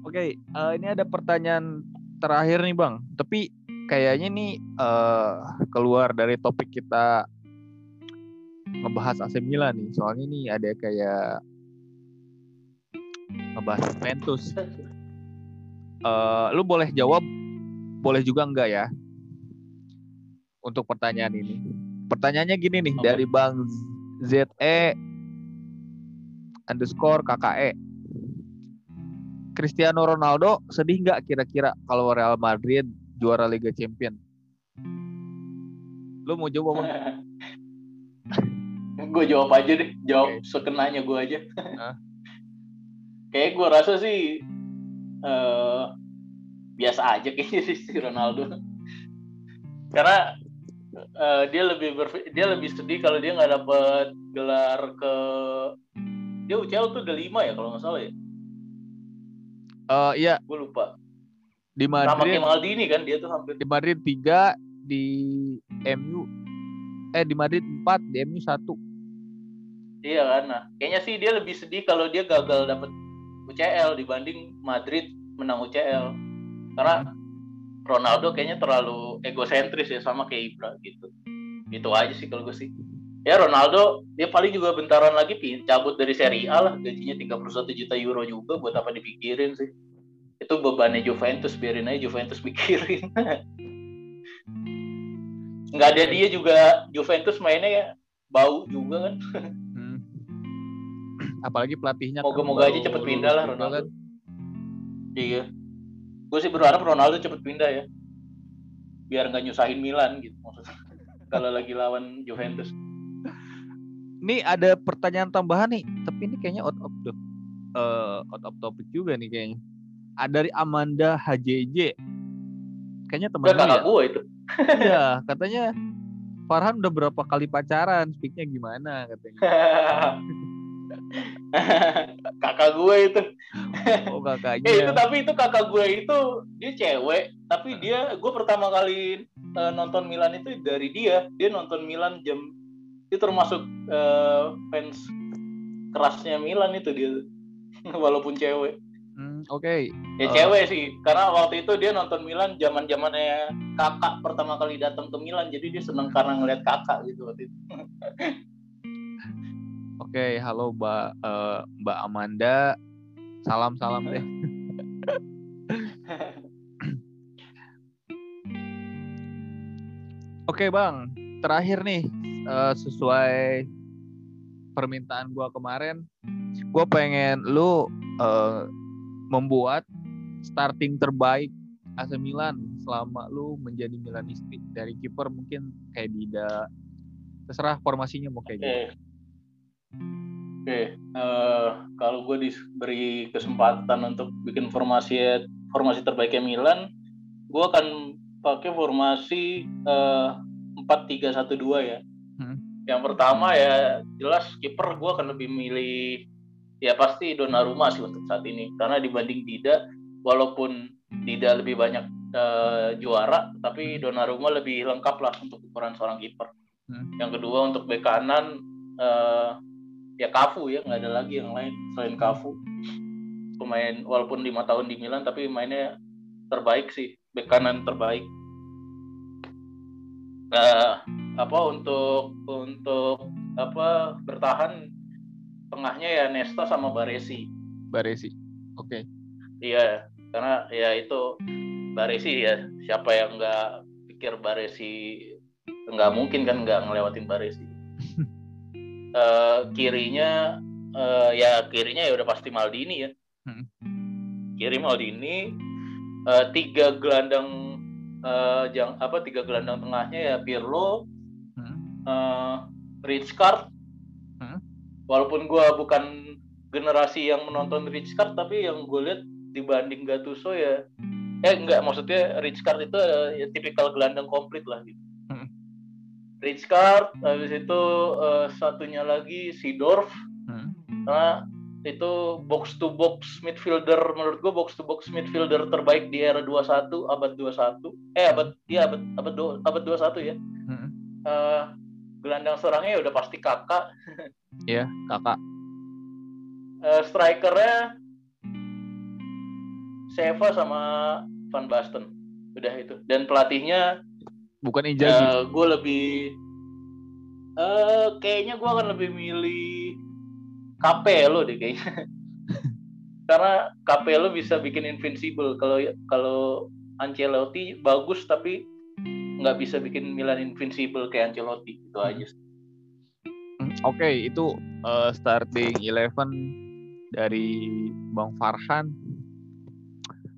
Oke, okay, uh, eh, ini ada pertanyaan terakhir nih bang. Tapi kayaknya nih uh, keluar dari topik kita ngebahas AC Milan nih. Soalnya nih ada kayak ngebahas Juventus. Uh, lu boleh jawab, boleh juga enggak ya? Untuk pertanyaan ini. Pertanyaannya gini nih okay. dari Bang ZE underscore KKE. Cristiano Ronaldo sedih nggak kira-kira kalau Real Madrid juara Liga Champion? Lu mau jawab apa? gue jawab aja deh, jawab okay. sekenanya gue aja. Kayak gue rasa sih uh, biasa aja kayaknya si Ronaldo. Karena uh, dia lebih dia lebih sedih kalau dia nggak dapet gelar ke dia UCL tuh udah lima ya kalau nggak salah ya uh, iya gue lupa di Madrid sama Maldini kan dia tuh hampir di Madrid tiga di MU eh di Madrid empat di MU satu iya kan nah kayaknya sih dia lebih sedih kalau dia gagal dapet UCL dibanding Madrid menang UCL karena Ronaldo kayaknya terlalu egosentris ya sama kayak Ibra gitu. Itu aja sih kalau gue sih. Ya Ronaldo dia paling juga bentaran lagi cabut dari Serie A lah gajinya 31 juta euro juga buat apa dipikirin sih. Itu bebannya Juventus biarin aja Juventus pikirin. Nggak ada dia juga Juventus mainnya ya bau juga kan. Hmm. Apalagi pelatihnya. Moga-moga kan aja cepet pindah lah Ronaldo. Kan. Iya gue sih berharap Ronaldo cepet pindah ya biar nggak nyusahin Milan gitu maksudnya kalau lagi lawan Juventus ini ada pertanyaan tambahan nih tapi ini kayaknya out of the uh, out of topic juga nih kayaknya. Ada dari Amanda HJJ kayaknya teman ya? gue itu. Iya katanya Farhan udah berapa kali pacaran? Speaknya gimana katanya. Kakak gue itu. Oh kakaknya. Eh, itu tapi itu kakak gue itu dia cewek tapi dia gue pertama kali uh, nonton Milan itu dari dia. Dia nonton Milan jam itu termasuk uh, fans kerasnya Milan itu dia walaupun cewek hmm, oke okay. ya uh, cewek sih karena waktu itu dia nonton Milan zaman zamannya kakak pertama kali datang ke Milan jadi dia seneng karena ngeliat kakak gitu waktu itu Oke, halo Mbak uh, Mbak Amanda. Salam-salam deh. Oke, Bang. Terakhir nih uh, sesuai permintaan gua kemarin, gua pengen lu uh, membuat starting terbaik AC Milan selama lu menjadi Milanisti dari kiper mungkin kayak Dida terserah formasinya mau kayak okay. gitu. Oke, okay. uh, eh, kalau gue diberi kesempatan untuk bikin formasi formasi terbaiknya Milan, gue akan pakai formasi empat tiga satu dua ya. Hmm. Yang pertama ya jelas kiper gue akan lebih milih ya pasti Donnarumma sih untuk saat ini karena dibanding Dida walaupun Dida lebih banyak uh, juara tapi Donnarumma lebih lengkap lah untuk ukuran seorang kiper. Hmm. Yang kedua untuk bek kanan uh, ya Kafu ya nggak ada lagi yang lain selain Kafu pemain walaupun lima tahun di Milan tapi mainnya terbaik sih bek kanan terbaik uh, apa untuk untuk apa bertahan tengahnya ya Nesta sama Baresi Baresi oke okay. iya karena ya itu Baresi ya siapa yang nggak pikir Baresi nggak mungkin kan nggak ngelewatin Baresi uh, kirinya uh, ya kirinya ya udah pasti Maldini ya. Hmm. Kiri Maldini uh, tiga gelandang uh, jang apa tiga gelandang tengahnya ya Pirlo, hmm. uh, Richcard. Hmm. Walaupun gue bukan generasi yang menonton Richcard tapi yang gue lihat dibanding Gattuso ya eh enggak maksudnya Richcard itu uh, ya tipikal gelandang komplit lah gitu. Rich Card, habis itu uh, satunya lagi Sidorf, hmm. karena itu box to box midfielder menurut gue box to box midfielder terbaik di era 21 abad 21 eh abad ya abad abad dua, abad 21 ya hmm. uh, gelandang serangnya ya udah pasti kakak Iya, kakak. Uh, strikernya Seva sama Van Basten. Udah itu. Dan pelatihnya bukan Injagi. Uh, gue lebih uh, kayaknya gue akan lebih milih Capello deh kayaknya. Karena Capello bisa bikin invincible. Kalau kalau Ancelotti bagus tapi nggak bisa bikin Milan invincible kayak Ancelotti itu aja. Oke, okay, itu uh, starting eleven dari Bang Farhan.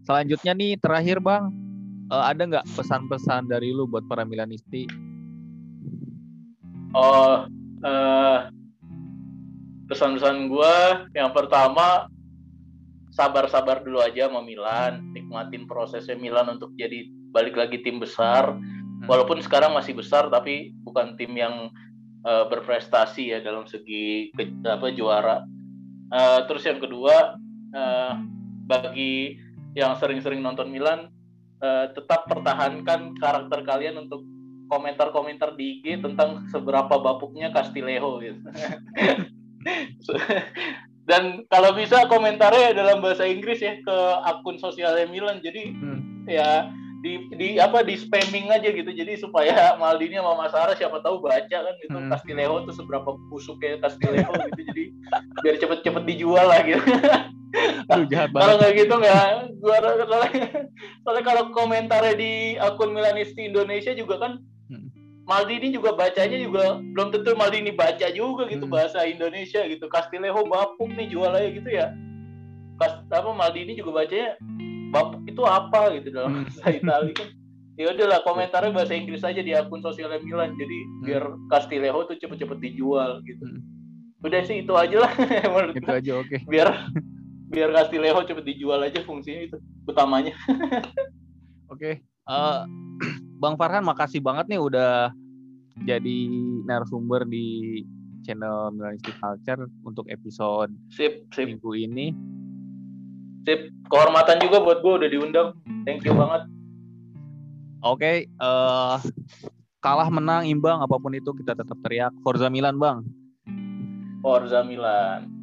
Selanjutnya nih terakhir Bang, uh, ada nggak pesan-pesan dari lu buat para Milanisti? Oh, uh, pesan-pesan gue yang pertama sabar-sabar dulu aja sama Milan, nikmatin prosesnya Milan untuk jadi balik lagi tim besar. Hmm. Walaupun sekarang masih besar, tapi bukan tim yang uh, berprestasi ya dalam segi ke, apa juara. Uh, terus yang kedua uh, bagi yang sering-sering nonton Milan uh, tetap pertahankan karakter kalian untuk komentar-komentar di IG tentang seberapa bapuknya Castillejo gitu. Dan kalau bisa komentarnya dalam bahasa Inggris ya ke akun sosialnya Milan. Jadi hmm. ya di di apa di spamming aja gitu. Jadi supaya Maldini sama Mas Ara siapa tahu baca kan gitu. Hmm. Castillejo tuh seberapa busuk kayak gitu. Jadi biar cepet-cepet dijual lah gitu. Kalau nggak gitu nggak gua soalnya, soalnya kalau komentarnya di akun Milanisti Indonesia juga kan hmm. Maldini juga bacanya juga belum tentu Maldini baca juga gitu hmm. bahasa Indonesia gitu. Castillejo bapuk nih jual aja gitu ya. Kas, apa Maldini juga bacanya bapak itu apa gitu dalam hmm. bahasa Italia kan ya udahlah komentarnya bahasa Inggris aja di akun sosial Milan jadi hmm. biar Castillejo tuh cepet-cepet dijual gitu hmm. udah sih itu aja lah itu aja oke okay. biar biar Castillejo cepet dijual aja fungsinya itu utamanya oke okay. uh, eh, Bang Farhan makasih banget nih udah jadi narasumber di channel Milanistic Culture untuk episode sip, sip. minggu ini Sip, kehormatan juga buat gue udah diundang. Thank you banget. Oke, okay, uh, eh, kalah menang imbang apa pun itu kita tetap teriak Forza Milan bang. Forza Milan.